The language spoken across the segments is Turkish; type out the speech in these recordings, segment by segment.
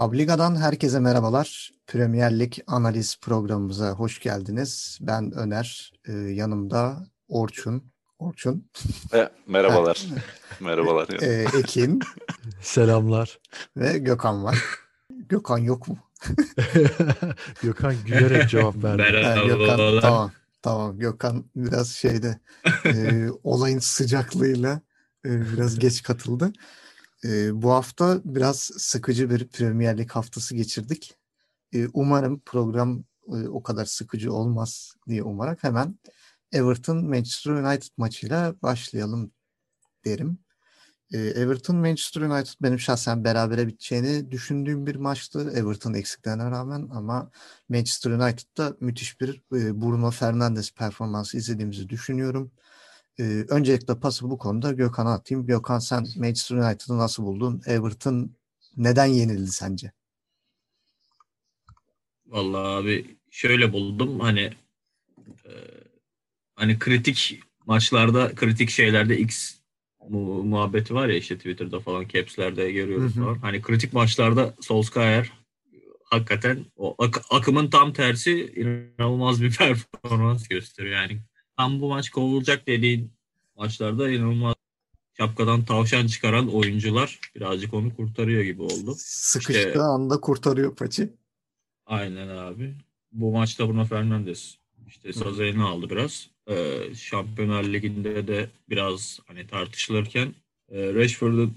Abliga'dan herkese merhabalar. Premier Lig analiz programımıza hoş geldiniz. Ben Öner, ee, yanımda Orçun. Orçun. E, merhabalar. merhabalar. Ee, Ekin. Selamlar. Ve Gökhan var. Gökhan yok mu? Gökhan gülerek cevap verdi. Ha, Gökhan, tamam. Tamam Gökhan biraz şeyde e, olayın sıcaklığıyla e, biraz geç katıldı. E, bu hafta biraz sıkıcı bir Premier Lig haftası geçirdik. E, umarım program e, o kadar sıkıcı olmaz diye umarak hemen Everton Manchester United maçıyla başlayalım derim. E, Everton Manchester United benim şahsen berabere biteceğini düşündüğüm bir maçtı. Everton eksiklerine rağmen ama Manchester United'da müthiş bir e, Bruno Fernandes performansı izlediğimizi düşünüyorum. Ee, öncelikle pası bu konuda Gökhan'a atayım. Gökhan sen Manchester United'ı nasıl buldun? Everton neden yenildi sence? Vallahi abi şöyle buldum hani e, hani kritik maçlarda kritik şeylerde X mu- muhabbeti var ya işte Twitter'da falan caps'lerde görüyoruz Hı. Hani kritik maçlarda Solskjaer hakikaten o ak- akımın tam tersi inanılmaz bir performans gösteriyor yani. Tam bu maç kovulacak dediğin maçlarda inanılmaz şapkadan tavşan çıkaran oyuncular birazcık onu kurtarıyor gibi oldu. Sıkıştığı İşte- anda kurtarıyor paçı. Aynen abi. Bu maçta Bruno Fernandes işte sazayını aldı biraz. Ee, Şampiyonlar Ligi'nde de biraz hani tartışılırken e, Rashford'un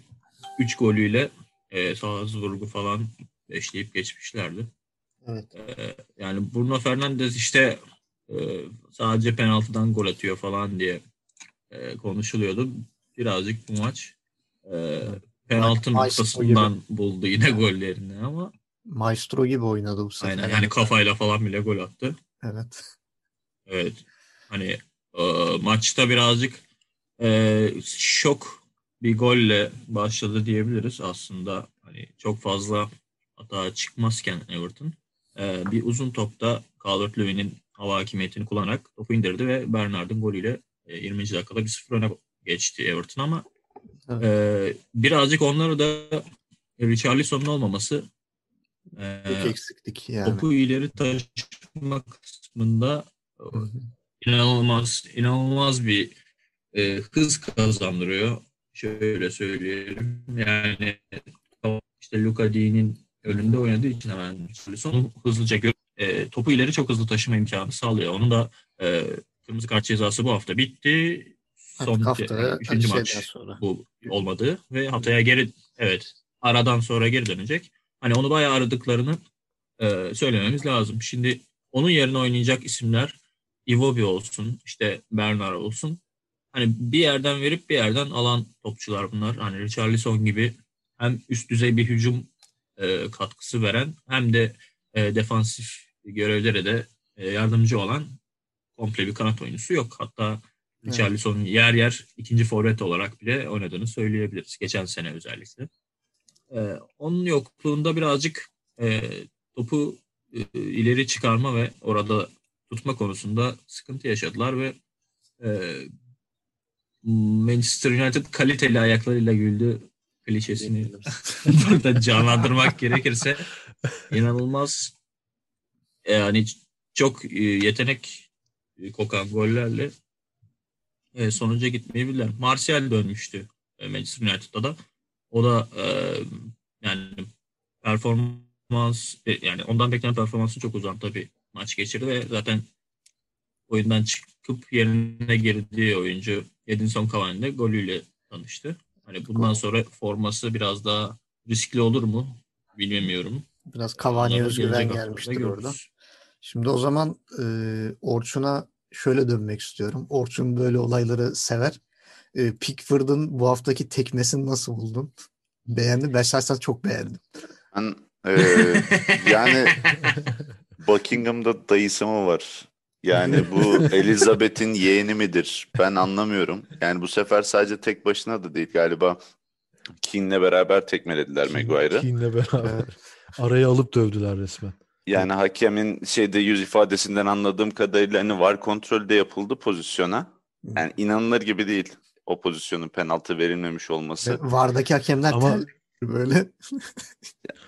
3 golüyle e, Salzburg'u falan beşleyip geçmişlerdi. Evet. Ee, yani Bruno Fernandes işte e, sadece penaltıdan gol atıyor falan diye e, konuşuluyordu. Birazcık bu maç e, penaltı noktasından buldu yine gollerini ama Maestro gibi oynadı bu sefer. Aynen yani kafayla falan bile gol attı. Evet. Evet. Hani e, maçta birazcık e, şok bir golle başladı diyebiliriz aslında. Hani çok fazla hata çıkmazken Everton e, bir uzun topta Calvert-Lewin'in hava hakimiyetini kullanarak topu indirdi ve Bernard'ın golüyle e, 20. dakikada 1-0 öne geçti Everton ama Evet. e, birazcık onları da Richarlison'un olmaması e, Çok eksiklik yani. topu ileri taşıma kısmında Hı hı. inanılmaz inanılmaz bir e, hız kazandırıyor. Şöyle söyleyelim. Yani işte Luka Di'nin önünde oynadığı için hemen son hızlıca gö- e, topu ileri çok hızlı taşıma imkanı sağlıyor. Onun da e, kırmızı kart cezası bu hafta bitti. Son Artık haftaya üçüncü maç sonra. bu olmadı ve haftaya geri evet aradan sonra geri dönecek. Hani onu bayağı aradıklarını e, söylememiz lazım. Şimdi onun yerine oynayacak isimler Iwobi olsun, işte Bernard olsun. Hani bir yerden verip bir yerden alan topçular bunlar. Hani Richarlison gibi hem üst düzey bir hücum e, katkısı veren hem de e, defansif görevlere de e, yardımcı olan komple bir kanat oyuncusu yok. Hatta Evet. Richarlison'un yer yer ikinci forvet olarak bile oynadığını söyleyebiliriz. Geçen sene özellikle. Ee, onun yokluğunda birazcık e, topu e, ileri çıkarma ve orada tutma konusunda sıkıntı yaşadılar ve e, Manchester United kaliteli ayaklarıyla güldü klişesini burada canlandırmak gerekirse inanılmaz yani çok e, yetenek kokan gollerle e, sonuca gitmeyi bilirler. Martial dönmüştü e, Manchester United'da da. O da e, yani performans e, yani ondan beklenen performansı çok uzan tabii maç geçirdi ve zaten oyundan çıkıp yerine girdiği oyuncu Edinson Cavani de golüyle tanıştı. Hani bundan sonra forması biraz daha riskli olur mu bilmiyorum. Biraz Cavani'ye özgüven gelmiştir orada. Şimdi o zaman e, Orçun'a şöyle dönmek istiyorum. Orçun böyle olayları sever. E, Pickford'un bu haftaki tekmesini nasıl buldun? Beğendin. Ben şahsen çok beğendim. Ben, eee, yani Buckingham'da dayısı mı var? Yani bu Elizabeth'in yeğeni midir? Ben anlamıyorum. Yani bu sefer sadece tek başına da değil galiba. Keane'le beraber tekmelediler Maguire'ı. Keane'le beraber. Araya alıp dövdüler resmen. Yani hakemin şeyde yüz ifadesinden anladığım kadarıyla hani var kontrolü de yapıldı pozisyona. Yani inanılır gibi değil o pozisyonun penaltı verilmemiş olması. Ve Vardaki hakemler Ama- böyle.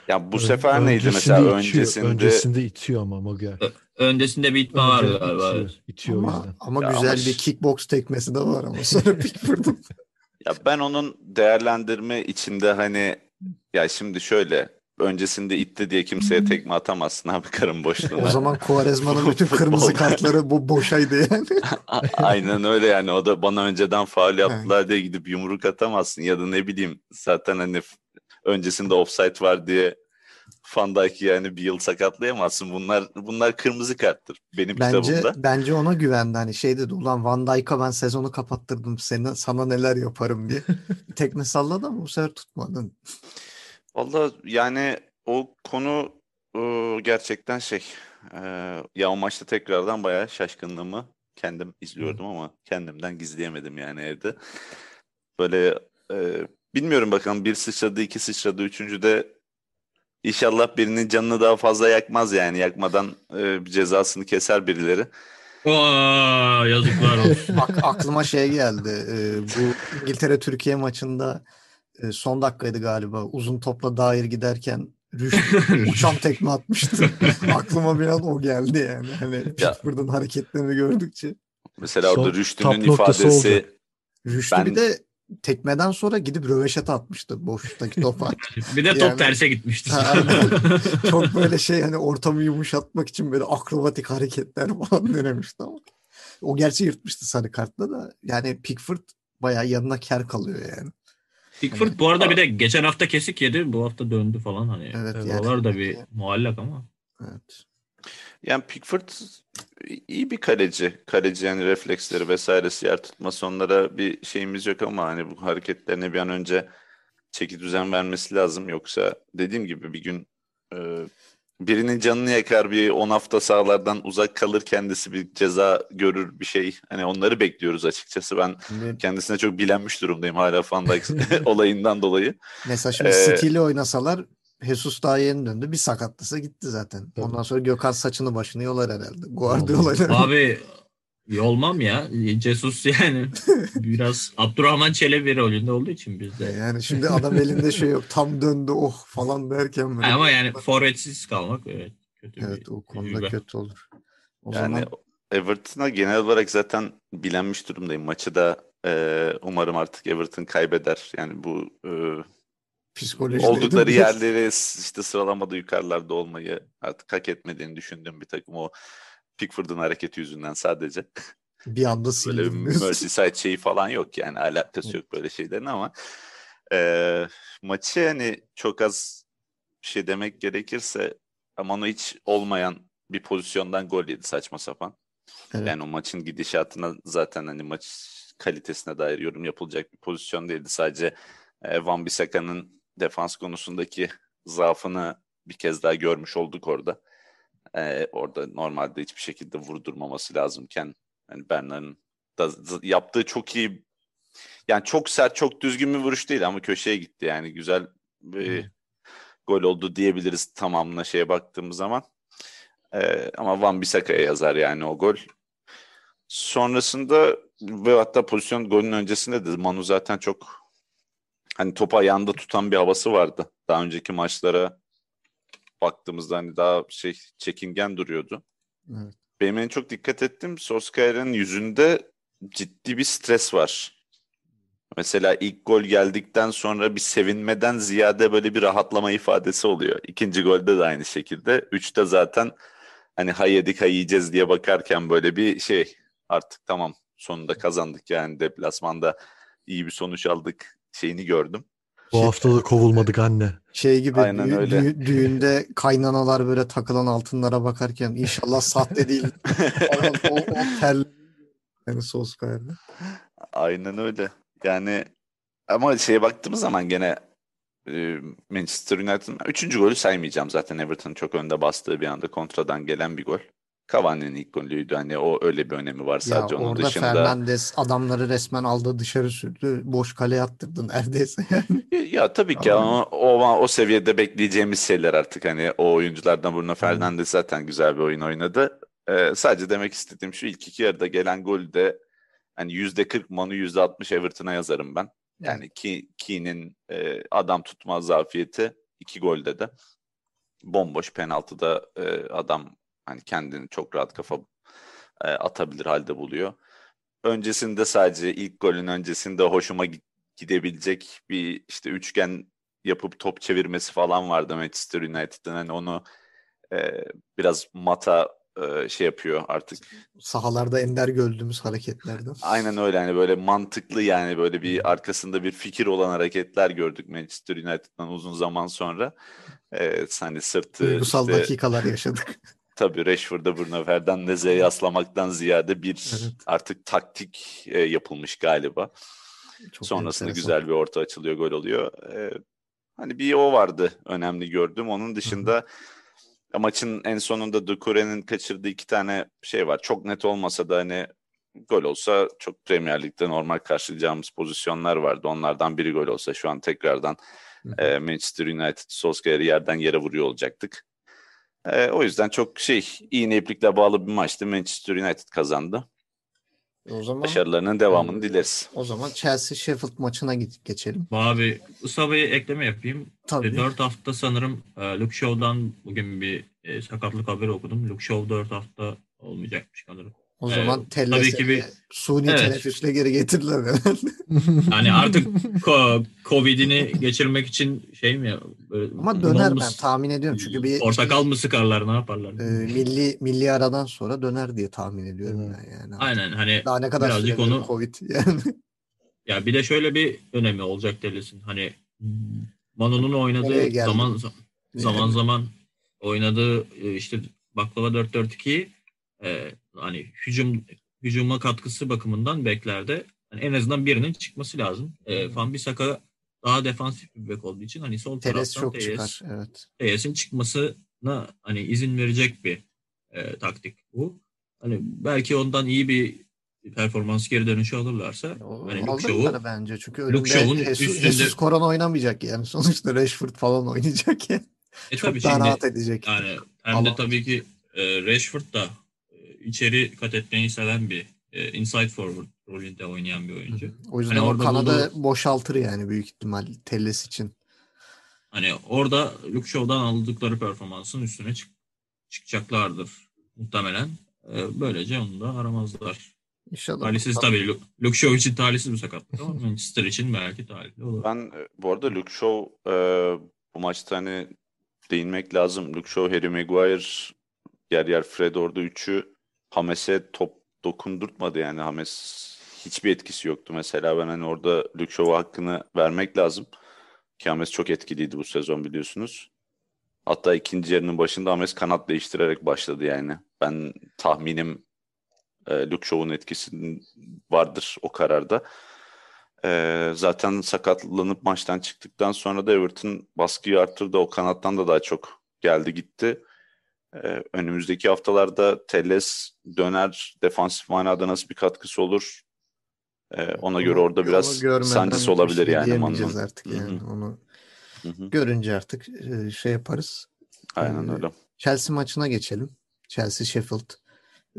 Ya bu sefer neydi öncesinde mesela itiyor, öncesinde öncesinde itiyor ama Maguire. Öndesinde bir itme var galiba. itiyor, itiyor o Ama, yüzden. ama Ya güzel ama bir kickbox tekmesi de var ama sonra Pickford'un. Ya ben onun değerlendirme içinde hani ya şimdi şöyle öncesinde itti diye kimseye tekme atamazsın abi karın boşluğuna. o zaman Quaresma'nın bütün kırmızı kartları bu boşaydı yani. Aynen öyle yani o da bana önceden faul yaptılar diye gidip yumruk atamazsın ya da ne bileyim zaten hani öncesinde offside var diye Van Dijk'i yani bir yıl sakatlayamazsın. Bunlar bunlar kırmızı karttır benim Bence kitabımda. bence ona güvendi hani şey dedi ulan Van Dijk'a ben sezonu kapattırdım seni sana neler yaparım diye. Tekme salladı ama bu sefer tutmadın. Valla yani o konu e, gerçekten şey e, ya o maçta tekrardan bayağı şaşkınlığımı kendim izliyordum ama kendimden gizleyemedim yani evde. Böyle e, bilmiyorum bakalım bir sıçradı iki sıçradı üçüncü de inşallah birinin canını daha fazla yakmaz yani yakmadan e, cezasını keser birileri. Oo, yazıklar olsun. Ak- aklıma şey geldi. e, bu İngiltere Türkiye maçında e, son dakikaydı galiba. Uzun topla dair giderken Rüştü uçan tekme atmıştı. Aklıma bir an o geldi yani. Hani Pickford'un hareketlerini gördükçe. Mesela orada Rüştü'nün ifadesi oldu. Rüştü Ben- bir de tekmeden sonra gidip röveşata atmıştı boştaki topa. Bir de top Yani- terse gitmişti. Ha, aynen. Çok böyle şey hani ortamı yumuşatmak için böyle akrobatik hareketler falan denemişti ama. O gerçi yırtmıştı sarı kartla da. Yani Pickford bayağı yanına kar kalıyor yani. Pickford bu arada bir de geçen hafta kesik yedi. Bu hafta döndü falan hani. Evet, Evet. yani. Oralar da bir muallak ama. Evet. Yani Pickford iyi bir kaleci. Kaleci yani refleksleri vesairesi yer tutması onlara bir şeyimiz yok ama hani bu hareketlerine bir an önce çeki düzen vermesi lazım. Yoksa dediğim gibi bir gün e, birinin canını yakar bir 10 hafta sahalardan uzak kalır kendisi bir ceza görür bir şey. Hani onları bekliyoruz açıkçası. Ben Şimdi kendisine çok bilenmiş durumdayım hala Van Dijk olayından dolayı. mesela şimdi Ee, City ile oynasalar Jesus daha yeni döndü. Bir sakatlısa gitti zaten. Tabii. Ondan sonra Gökhan saçını başını yolar herhalde. Guardiola ile. Abi yolmam ya. Jesus yani biraz Abdurrahman Çelebi rolünde olduğu için bizde. Yani şimdi adam elinde şey yok. Tam döndü oh falan derken böyle. Ama yani forvetsiz kalmak evet kötü bir Evet o konuda tecrübe. kötü olur. O Yani zaman Everton'a genel olarak zaten bilenmiş durumdayım. Maçı da e, umarım artık Everton kaybeder. Yani bu e, psikoloji oldukları yerleri işte sıralamada yukarılarda olmayı artık hak etmediğini düşündüğüm bir takım o Pickford'un hareketi yüzünden sadece. bir anda sildim. Merseyside şeyi falan yok yani alakası yok böyle şeylerin ama e, maçı hani çok az bir şey demek gerekirse ama onu hiç olmayan bir pozisyondan gol yedi saçma sapan. Evet. Yani o maçın gidişatına zaten hani maç kalitesine dair yorum yapılacak bir pozisyon değildi. Sadece e, Van Bissaka'nın defans konusundaki zaafını bir kez daha görmüş olduk orada. E, orada normalde hiçbir şekilde vurdurmaması lazımken hani Bernard'ın da z- yaptığı çok iyi yani çok sert çok düzgün bir vuruş değil ama köşeye gitti yani güzel bir gol oldu diyebiliriz tamamına şeye baktığımız zaman. E, ama Van Bissaka'ya yazar yani o gol. Sonrasında ve hatta pozisyon golün öncesinde de Manu zaten çok hani topu ayağında tutan bir havası vardı. Daha önceki maçlara baktığımızda hani daha şey çekingen duruyordu. Evet. Benim en çok dikkat ettiğim Solskjaer'in yüzünde ciddi bir stres var. Mesela ilk gol geldikten sonra bir sevinmeden ziyade böyle bir rahatlama ifadesi oluyor. İkinci golde de aynı şekilde. Üçte zaten hani ha yedik ha yiyeceğiz diye bakarken böyle bir şey artık tamam sonunda kazandık yani deplasmanda iyi bir sonuç aldık şeyini gördüm. Bu hafta da kovulmadık anne. Şey gibi Aynen dü- öyle. dü- düğünde kaynanalar böyle takılan altınlara bakarken inşallah sahte değil. o, o tel yani sos kaydı. Aynen öyle. Yani ama şeye baktığımız zaman gene e, Manchester United'ın üçüncü golü saymayacağım zaten Everton'ın çok önde bastığı bir anda kontradan gelen bir gol. Cavani'nin ilk golüydü. Hani o öyle bir önemi var Ya sadece onun orada dışında. Fernandes adamları resmen aldı dışarı sürdü. Boş kaleye attırdı neredeyse yani. Ya tabii ki ama o, o seviyede bekleyeceğimiz şeyler artık hani o oyunculardan Bruno Fernandes zaten güzel bir oyun oynadı. Ee, sadece demek istediğim şu ilk iki yarıda gelen golü de hani yüzde 40 Manu yüzde 60 Everton'a yazarım ben. Yani Ke- Keane'in e, adam tutma zafiyeti iki golde de bomboş penaltıda e, adam hani kendini çok rahat kafa e, atabilir halde buluyor. Öncesinde sadece ilk golün öncesinde hoşuma gi- gidebilecek bir işte üçgen yapıp top çevirmesi falan vardı Manchester United'ın. Hani onu e, biraz mata e, şey yapıyor artık. Sahalarda ender gördüğümüz hareketlerden. Aynen öyle hani böyle mantıklı yani böyle bir arkasında bir fikir olan hareketler gördük Manchester United'dan uzun zaman sonra. Ee, hani sırtı Duygusal işte, dakikalar yaşadık. tabii Rashford'a Bruno Fernandes'e yaslamaktan ziyade bir Evet. artık taktik e, yapılmış galiba. Çok Sonrasında enteresan. güzel bir orta açılıyor, gol oluyor. Ee, hani bir o vardı önemli gördüm. Onun dışında maçın en sonunda Doucouré'nin kaçırdığı iki tane şey var. Çok net olmasa da hani gol olsa çok Premier Lig'de normal karşılayacağımız pozisyonlar vardı. Onlardan biri gol olsa şu an tekrardan e, Manchester United Solskjaer'i yerden yere vuruyor olacaktık. E, o yüzden çok şey iyi iplikle bağlı bir maçtı. Manchester United kazandı. O zaman Başarılarının devamını e, dileriz. o zaman Chelsea Sheffield maçına gidip geçelim. Abi kısa bir ekleme yapayım. Tabii. 4 hafta sanırım e, Luke Shaw'dan bugün bir e, sakatlık haberi okudum. Luke Shaw 4 hafta olmayacakmış sanırım. O Ee, zaman tabii ki bir- suni Evet. teneffüsle geri getirdiler. Yani artık ko- Covid'ini geçirmek için şey mi? Böyle Ama döner ben tahmin ediyorum çünkü bir Portakal mı sıkarlar ne yaparlar? e, milli milli aradan sonra döner diye tahmin ediyorum Evet. ben yani. Aynen hani Daha ne kadar birazcık onu Covid yani. ya bir de şöyle bir önemi olacak Telles'in. Hani Manu'nun Nereye oynadığı zaman zaman zaman oynadığı e, işte Baklava 4-4-2 e, hani hücum hücuma katkısı bakımından beklerde hani en azından birinin çıkması lazım. E, Van Bissaka daha defansif bir bek olduğu için hani sol Teles taraftan çok Teles, çıkar. Evet. Telles'in çıkmasına hani izin verecek bir e, taktik bu. Hani belki ondan iyi bir performans geri dönüşü alırlarsa O, hani Luke bence çünkü Luke önünde Jesus, üstünde- Koran oynamayacak yani. Sonuçta Rashford falan oynayacak yani. e, Çok tabii daha şimdi rahat edecek. Yani hem de tabii ki e, Rashford da içeri kat etmeyi seven bir e, inside forward rolünde oynayan bir oyuncu. O yüzden Hani o orada kanadı bulduğu- boşaltır yani büyük ihtimal Telles için. Hani orada Luke Shaw'dan aldıkları performansın üstüne çık- çıkacaklardır muhtemelen. E, böylece onu da aramazlar. İnşallah. Talihsiz tabii. Lu- Luke Shaw için talihsiz bir sakatlık ama Manchester için belki talihli olur. Ben e, bu arada Luke Shaw e, bu maçta hani değinmek lazım. Luke Shaw, Harry Maguire, yer yer Fred orada üçü Hames'e top dokundurtmadı yani Hames hiçbir etkisi yoktu mesela. Ben hani orada Luke Shaw'a hakkını vermek lazım. Ki Hames çok etkiliydi bu sezon biliyorsunuz. Hatta ikinci yarının başında Hames kanat değiştirerek başladı yani. Ben tahminim e, Luke etkisi vardır o kararda. Ee, zaten sakatlanıp maçtan çıktıktan sonra da Everton baskıyı arttırdı. O kanattan da daha çok geldi gitti. Ee, önümüzdeki haftalarda Telles döner defansif manada nasıl bir katkısı olur? Ee, ona göre Onu- orada onu biraz sancısı olabilir şey yani diyemeyeceğiz artık yani. Onu Hı hı. görünce artık e, şey yaparız. Aynen Ee, öyle. Chelsea maçına geçelim. Chelsea Sheffield.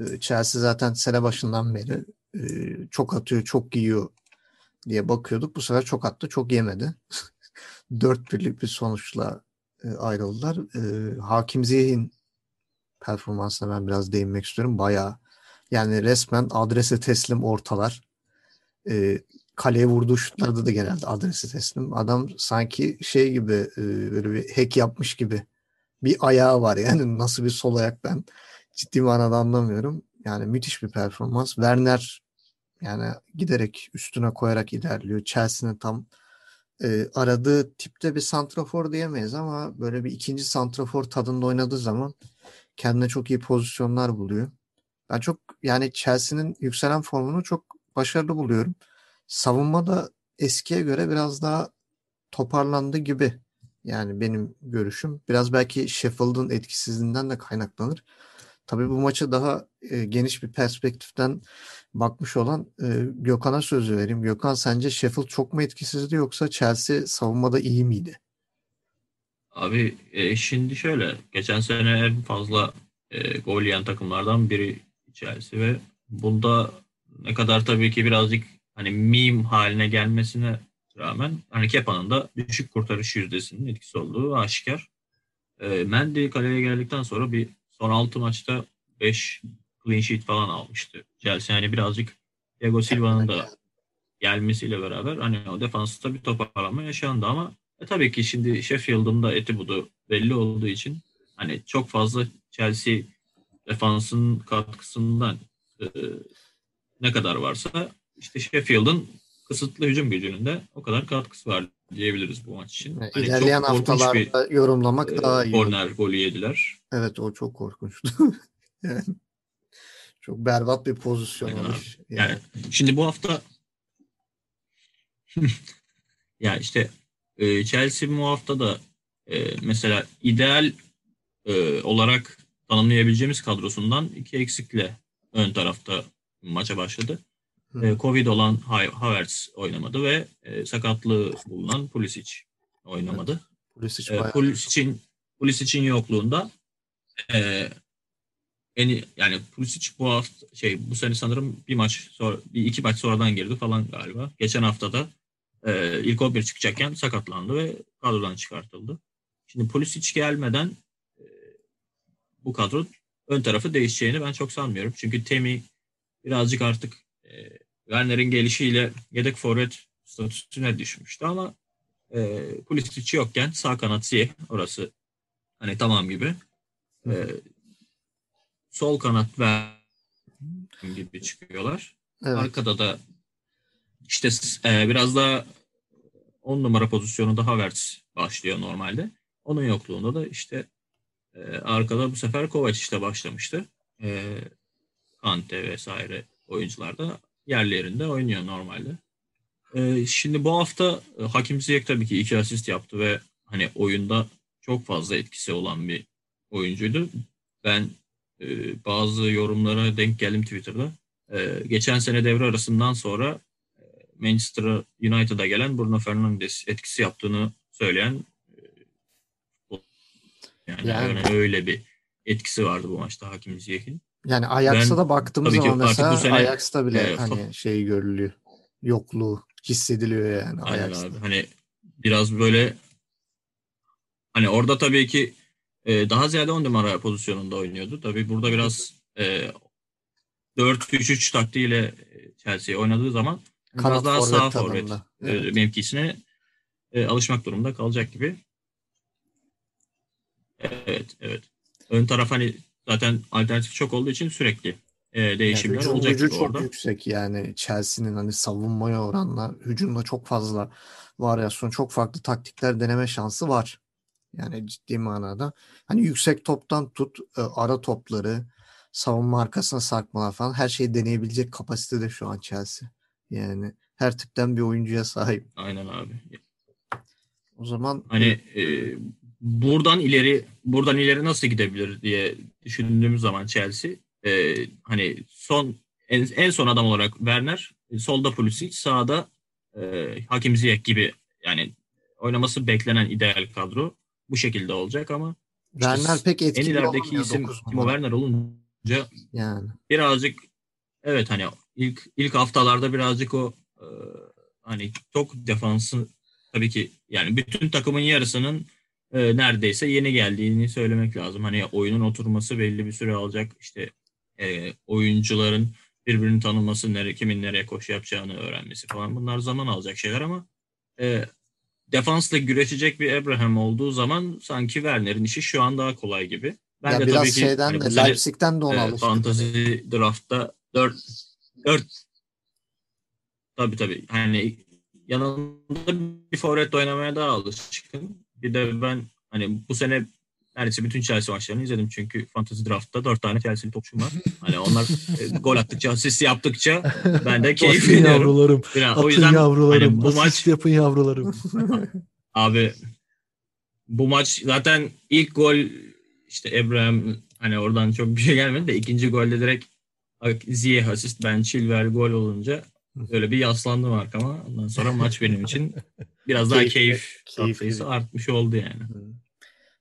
Ee, Chelsea zaten sene başından beri e, çok atıyor, çok yiyor diye bakıyorduk. Bu sefer çok attı, çok yemedi. 4 birlik bir sonuçla e, ayrıldılar. E, Hakim Ziyeh'in performansına ben biraz değinmek istiyorum. Bayağı yani resmen adrese teslim ortalar. E, kaleye vurduğu şutlarda da genelde adrese teslim. Adam sanki şey gibi e, böyle bir hack yapmış gibi bir ayağı var yani nasıl bir sol ayak ben ciddi manada anlamıyorum. Yani müthiş bir performans. Werner yani giderek üstüne koyarak ilerliyor. Chelsea'nin tam e, aradığı tipte bir santrafor diyemeyiz ama böyle bir ikinci santrafor tadında oynadığı zaman kendine çok iyi pozisyonlar buluyor. Ben çok yani Chelsea'nin yükselen formunu çok başarılı buluyorum. Savunma da eskiye göre biraz daha toparlandı gibi. Yani benim görüşüm. Biraz belki Sheffield'ın etkisizliğinden de kaynaklanır. Tabii bu maçı daha e, geniş bir perspektiften bakmış olan e, Gökhan'a sözü vereyim. Gökhan sence Sheffield çok mu etkisizdi yoksa Chelsea savunmada iyi miydi? Abi e, şimdi şöyle geçen sene en fazla e, gol yiyen takımlardan biri Chelsea ve bunda ne kadar tabii ki birazcık hani meme haline gelmesine rağmen hani Kepa'nın da düşük kurtarış yüzdesinin etkisi olduğu aşikar. E, Mendy kaleye geldikten sonra bir son 6 maçta 5 clean sheet falan almıştı. Chelsea yani birazcık Diego Silva'nın da gelmesiyle beraber hani o defansta bir toparlanma yaşandı ama e, tabii ki şimdi Sheffield'ın da eti budu belli olduğu için hani çok fazla Chelsea defansın katkısından e, ne kadar varsa işte Sheffield'ın kısıtlı hücum gücünün de o kadar katkısı var diyebiliriz bu maç için. Yani Hani İlerleyen bir haftalarda yorumlamak e, daha iyi. korner golü yediler. Evet o çok korkunçtu. yani, çok berbat bir pozisyon Aynen olmuş. Yani şimdi bu hafta ya işte e, Chelsea bu hafta da e, mesela ideal e, olarak tanımlayabileceğimiz kadrosundan iki eksikle ön tarafta maça başladı. E, Covid olan Ha- Havertz oynamadı ve e, sakatlığı bulunan Pulisic oynamadı. Pulisic E, Pulisic'in Pulisic'in yokluğunda e, en yani Pulisic bu hafta şey bu sene sanırım bir maç sonra bir iki maç sonradan girdi falan galiba. Geçen haftada e, ilk 11 çıkacakken sakatlandı ve kadrodan çıkartıldı. Şimdi Pulisic gelmeden e, bu kadro ön tarafı değişeceğini ben çok sanmıyorum. Çünkü Temi birazcık artık e, Werner'in gelişiyle yedek forvet statüsüne düşmüştü ama e, Pulisic yokken sağ kanat Ziyeh orası hani tamam gibi. E, sol kanat ve gibi çıkıyorlar. Evet. Arkada da işte e, biraz daha 10 numara pozisyonunda Havertz başlıyor normalde. Onun yokluğunda da işte e, arkada bu sefer Kovac işte başlamıştı. E, Kante vesaire oyuncular da yerlerinde oynuyor normalde. E, şimdi bu hafta e, Hakim Ziyech tabii ki iki asist yaptı ve hani oyunda çok fazla etkisi olan bir oyuncuydu. Ben e, bazı yorumlara denk geldim Twitter'da. E, geçen sene devre arasından sonra Manchester United'a gelen Bruno Fernandes etkisi yaptığını söyleyen e, yani, Yani- öyle, bir etkisi vardı bu maçta Hakim Ziyech'in. Yani Ajax'a da baktığımız zaman mesela sene, Ajax'ta bile e, hani şey görülüyor. Yokluğu hissediliyor yani Ajax'ta. abi. Hani biraz böyle hani orada tabii ki e, daha ziyade 10 numara pozisyonunda oynuyordu. Tabii burada biraz e, 4-3-3 taktiğiyle e, Chelsea oynadığı zaman Kanat biraz daha forvet sağ forvet Evet. mevkisine e, alışmak durumunda kalacak gibi. Evet, evet. Ön taraf hani zaten alternatif çok olduğu için sürekli e, Yani değişimler hücum olacak gücü çok orada. yüksek yani Chelsea'nin hani savunmaya oranla hücumda çok fazla varyasyon, çok farklı taktikler deneme şansı var. Yani ciddi manada. Hani yüksek toptan tut, e, ara topları, savunma arkasına sarkmalar falan her şeyi deneyebilecek kapasitede şu an Chelsea. Yani her tipten bir oyuncuya sahip. Aynen abi. O zaman Hani e, buradan ileri buradan ileri nasıl gidebilir diye düşündüğümüz zaman Chelsea e, hani son en, en son adam olarak Werner, solda Pulisic, sağda e, Hakim Ziyech gibi yani oynaması beklenen ideal kadro bu şekilde olacak ama işte Werner pek en etkili ilerideki olamıyor isim Timo. Werner olunca Yani. birazcık evet hani ilk ilk haftalarda birazcık o e, hani çok defansı tabii ki yani bütün takımın yarısının e, neredeyse yeni geldiğini söylemek lazım. Hani oyunun oturması belli bir süre alacak. İşte e, oyuncuların birbirini tanıması, nere, kimin nereye koşu yapacağını öğrenmesi falan bunlar zaman alacak şeyler ama e, defansla güreşecek bir Abraham olduğu zaman sanki Werner'in işi şu an daha kolay gibi. Ben Ya de biraz tabii ki şeyden hani de Leipzig'ten de ona e, fantasy draftta 4 4 tabii tabii. Hani yanında bir forvet oynamaya daha alışkın. Bir de ben hani bu sene neredeyse bütün Chelsea maçlarını izledim çünkü fantasy draftta 4 tane Chelsea'li topçum var. Hani onlar gol attıkça, asist yaptıkça ben de keyif ediyorum. yavrularım. Biraz, o yüzden yavrularım. hani bu Asist maç yapın yavrularım. Abi bu maç zaten ilk gol işte Abraham hani oradan çok bir şey gelmedi de ikinci golde direkt Ziyeh asist ben Chilwell gol olunca öyle bir yaslandım arkama. Ondan sonra maç benim için biraz daha keyif sayısı artmış oldu yani.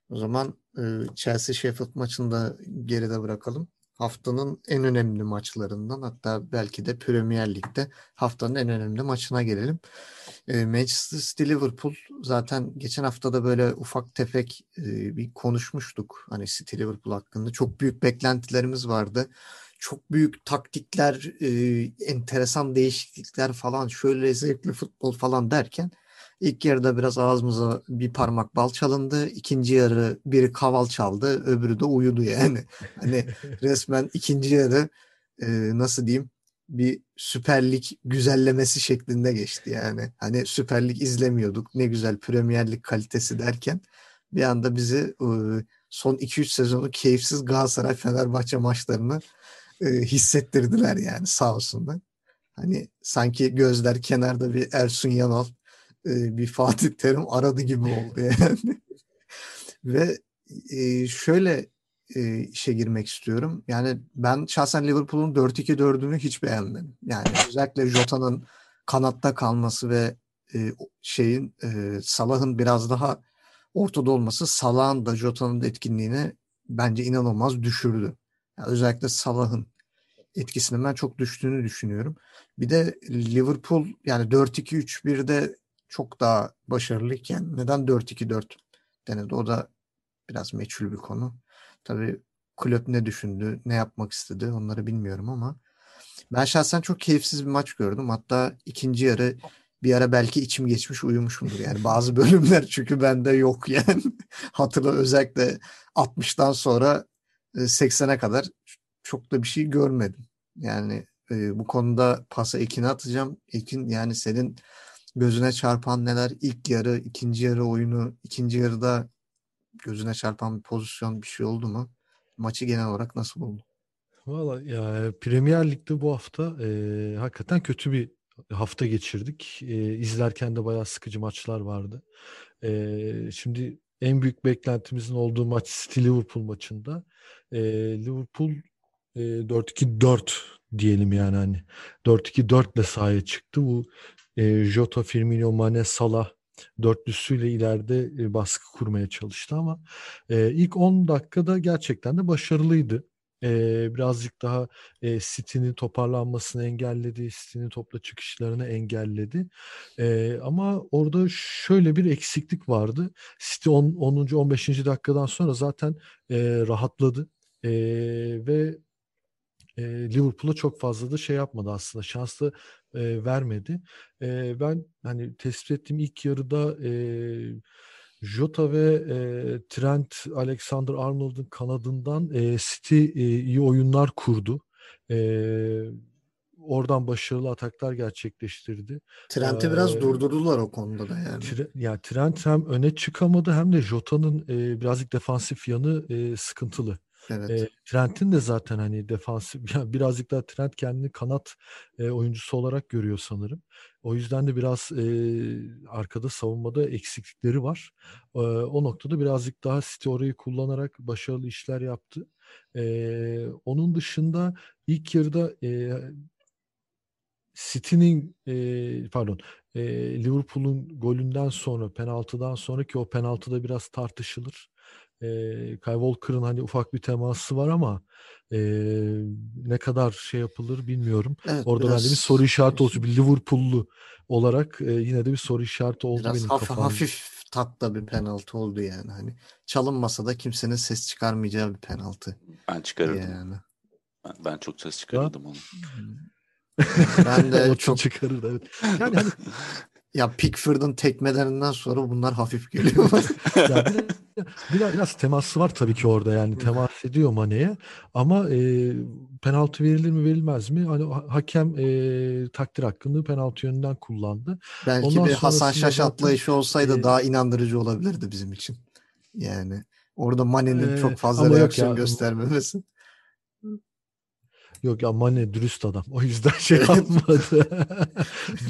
O zaman e, Chelsea Sheffield maçını da geride bırakalım. haftanın en önemli maçlarından hatta belki de Premier Lig'de haftanın en önemli maçına gelelim. E, Manchester City Liverpool zaten geçen hafta da böyle ufak tefek e, bir konuşmuştuk. Hani City Liverpool hakkında çok büyük beklentilerimiz vardı. Çok büyük taktikler, e, enteresan değişiklikler falan, şöyle zevkli futbol falan derken ilk yarıda biraz ağzımıza bir parmak bal çalındı. İkinci yarı biri kaval çaldı, öbürü de uyudu yani. Hani resmen ikinci yarı e, nasıl diyeyim bir Süper Lig güzellemesi şeklinde geçti yani. Hani Süper Lig izlemiyorduk. Ne güzel Premier kalitesi derken bir anda bizi e, son 2-3 sezonu keyifsiz Galatasaray Fenerbahçe maçlarını e, hissettirdiler yani sağ olsunlar. Hani sanki gözler kenarda bir Ersun Yanal, e, bir Fatih Terim aradı gibi oldu yani. Ve e, şöyle e, işe girmek istiyorum. Yani ben şahsen Liverpool'un 4-2-4'ünü hiç beğenmedim. Yani özellikle Jota'nın kanatta kalması ve e, şeyin e, Salah'ın biraz daha ortada olması Salah'ın da Jota'nın da etkinliğini bence inanılmaz düşürdü. Yani özellikle Salah'ın etkisinin ben çok düştüğünü düşünüyorum. Bir de Liverpool yani 4-2-3-1'de çok daha başarılıyken neden 4-2-4 denedi? O da biraz meçhul bir konu. Tabii kulüp ne düşündü, ne yapmak istedi onları bilmiyorum ama ben şahsen çok keyifsiz bir maç gördüm. Hatta ikinci yarı bir ara belki içim geçmiş uyumuşumdur. Yani bazı bölümler çünkü bende yok yani. Hatırla özellikle 60'tan sonra 80'e kadar çok da bir şey görmedim. Yani e, bu konuda pası Ekin'e atacağım. Ekin yani senin gözüne çarpan neler? İlk yarı, ikinci yarı oyunu, ikinci yarıda gözüne çarpan bir pozisyon bir şey oldu mu? Maçı genel olarak nasıl buldun? Valla ya Premier Lig'de bu hafta e, hakikaten kötü bir hafta geçirdik. E, izlerken de bayağı sıkıcı maçlar vardı. E, şimdi en büyük beklentimizin olduğu maç City Liverpool maçında. E, Liverpool e, 4-2-4 diyelim yani hani 4-2-4 ile sahaya çıktı. Bu e, Jota, Firmino, Mane, Salah dörtlüsüyle ileride e, baskı kurmaya çalıştı ama e, ilk 10 dakikada gerçekten de başarılıydı. Birazcık daha e, City'nin toparlanmasını engelledi, City'nin topla çıkışlarını engelledi. E, ama orada şöyle bir eksiklik vardı. City 10. 10. 15. dakikadan sonra zaten e, rahatladı e, ve e, Liverpool'a çok fazla da şey yapmadı aslında. Şanslı e, vermedi. E, ben hani tespit ettiğim ilk yarıda e, Jota ve e, Trent Alexander-Arnold'un kanadından e, City e, iyi oyunlar kurdu. E, oradan başarılı ataklar gerçekleştirdi. Trent'i ee, biraz durdurdular o konuda da yani. Tre, yani Trent hem öne çıkamadı hem de Jota'nın e, birazcık defansif yanı e, sıkıntılı. Evet. E, Trent'in de zaten hani defansif yani birazcık daha Trent kendini kanat e, oyuncusu olarak görüyor sanırım. O yüzden de biraz e, arkada savunmada eksiklikleri var. E, o noktada birazcık daha City orayı kullanarak başarılı işler yaptı. E, onun dışında ilk yarıda e, City'nin e, pardon e, Liverpool'un golünden sonra penaltıdan sonraki o penaltıda biraz tartışılır e, Kyle Walker'ın hani ufak bir teması var ama e, ne kadar şey yapılır bilmiyorum. Evet, Orada biraz... bende bir soru işareti olsun. Bir Liverpool'lu olarak e, yine de bir soru işareti oldu biraz benim hafif, kafamda. Hafif tatlı bir penaltı oldu yani. Hani çalınmasa da kimsenin ses çıkarmayacağı bir penaltı. Ben çıkarırdım. Yani. Ben, ben çok ses çıkarırdım onu. ben de çok çıkarırdı evet. Yani hani ya Pickford'un tekmelerinden sonra bunlar hafif geliyor. ya biraz, biraz teması var tabii ki orada yani temas ediyor Mane'ye ama e, penaltı verilir mi verilmez mi? Hani hakem e, takdir hakkını penaltı yönünden kullandı. Belki Ondan bir Hasan Şaş atlayışı olsaydı e, daha inandırıcı olabilirdi bizim için. Yani orada Mane'nin e, çok fazla reaksiyon göstermemesi. Yok ya Mane dürüst adam. O yüzden şey yapmadı.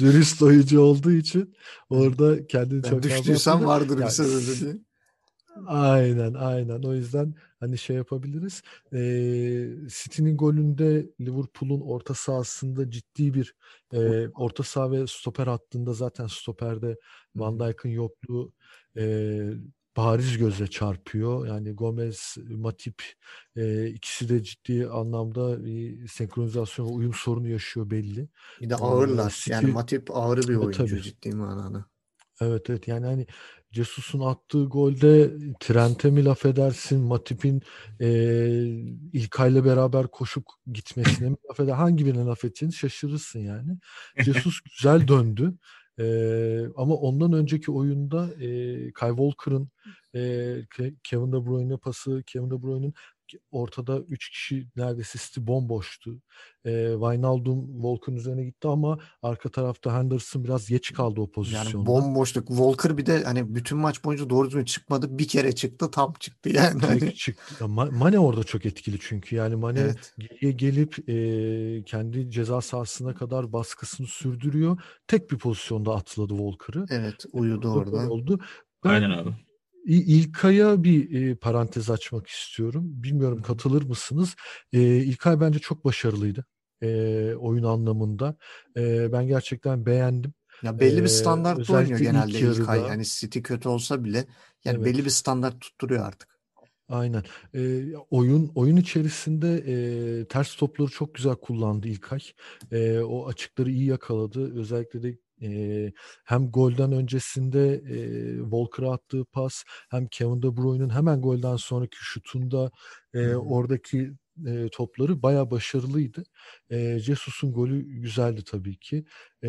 dürüst oyuncu olduğu için orada kendini ben çok düştüysen vardır bir sebebi diye. Aynen aynen. O yüzden hani şey yapabiliriz. Ee, City'nin golünde Liverpool'un orta sahasında ciddi bir e, orta saha ve stoper hattında zaten stoperde Van Dijk'ın yokluğu e, bariz göze çarpıyor. Yani Gomez, Matip e, ikisi de ciddi anlamda bir senkronizasyon ve uyum sorunu yaşıyor belli. Bir de ağırlar. City- Yani Matip ağır bir E, oyuncu tabii. ciddi manada. Evet evet yani hani Jesus'un attığı golde Trent'e mi laf edersin, Matip'in e, İlkay'la beraber koşup gitmesine mi laf eder? Hangi birine laf edeceğini şaşırırsın yani. Jesus güzel döndü. E, ama ondan önceki oyunda e, Kyle Walker'ın e, Ke- Kevin De Bruyne pası, Kevin De Bruyne'in ortada 3 kişi neredeyse City bomboştu. E, Wijnaldum Walker'ın üzerine gitti ama arka tarafta Henderson biraz geç kaldı o pozisyonda. Yani bomboşluk. Walker bir de hani bütün maç boyunca doğru düzgün çıkmadı. Bir kere çıktı tam çıktı yani. Hani, Tek çıktı. Mane orada çok etkili çünkü. Yani Mane evet. geriye gelip e, kendi ceza sahasına kadar baskısını sürdürüyor. Tek bir pozisyonda atladı Walker'ı. Evet uyudu orada. oldu. Ben Aynen abi. İlkay'a bir e, parantez açmak istiyorum. Bilmiyorum katılır mısınız? E, İlkay bence çok başarılıydı. E, oyun anlamında. E, ben gerçekten beğendim. Ya belli bir Ee, standartta oynuyor özellikle ilk genelde İlkay. yarıda. Yani City kötü olsa bile yani Evet. belli bir standart tutturuyor artık. Aynen. Ee, oyun oyun içerisinde e, ters topları çok güzel kullandı İlkay. E, o açıkları iyi yakaladı. Özellikle de e, hem golden öncesinde e, Walker'a attığı pas hem Kevin De Bruyne'ın hemen golden sonraki şutunda e, hı. oradaki e, topları bayağı başarılıydı. E, Jesus'un golü güzeldi tabii ki. E,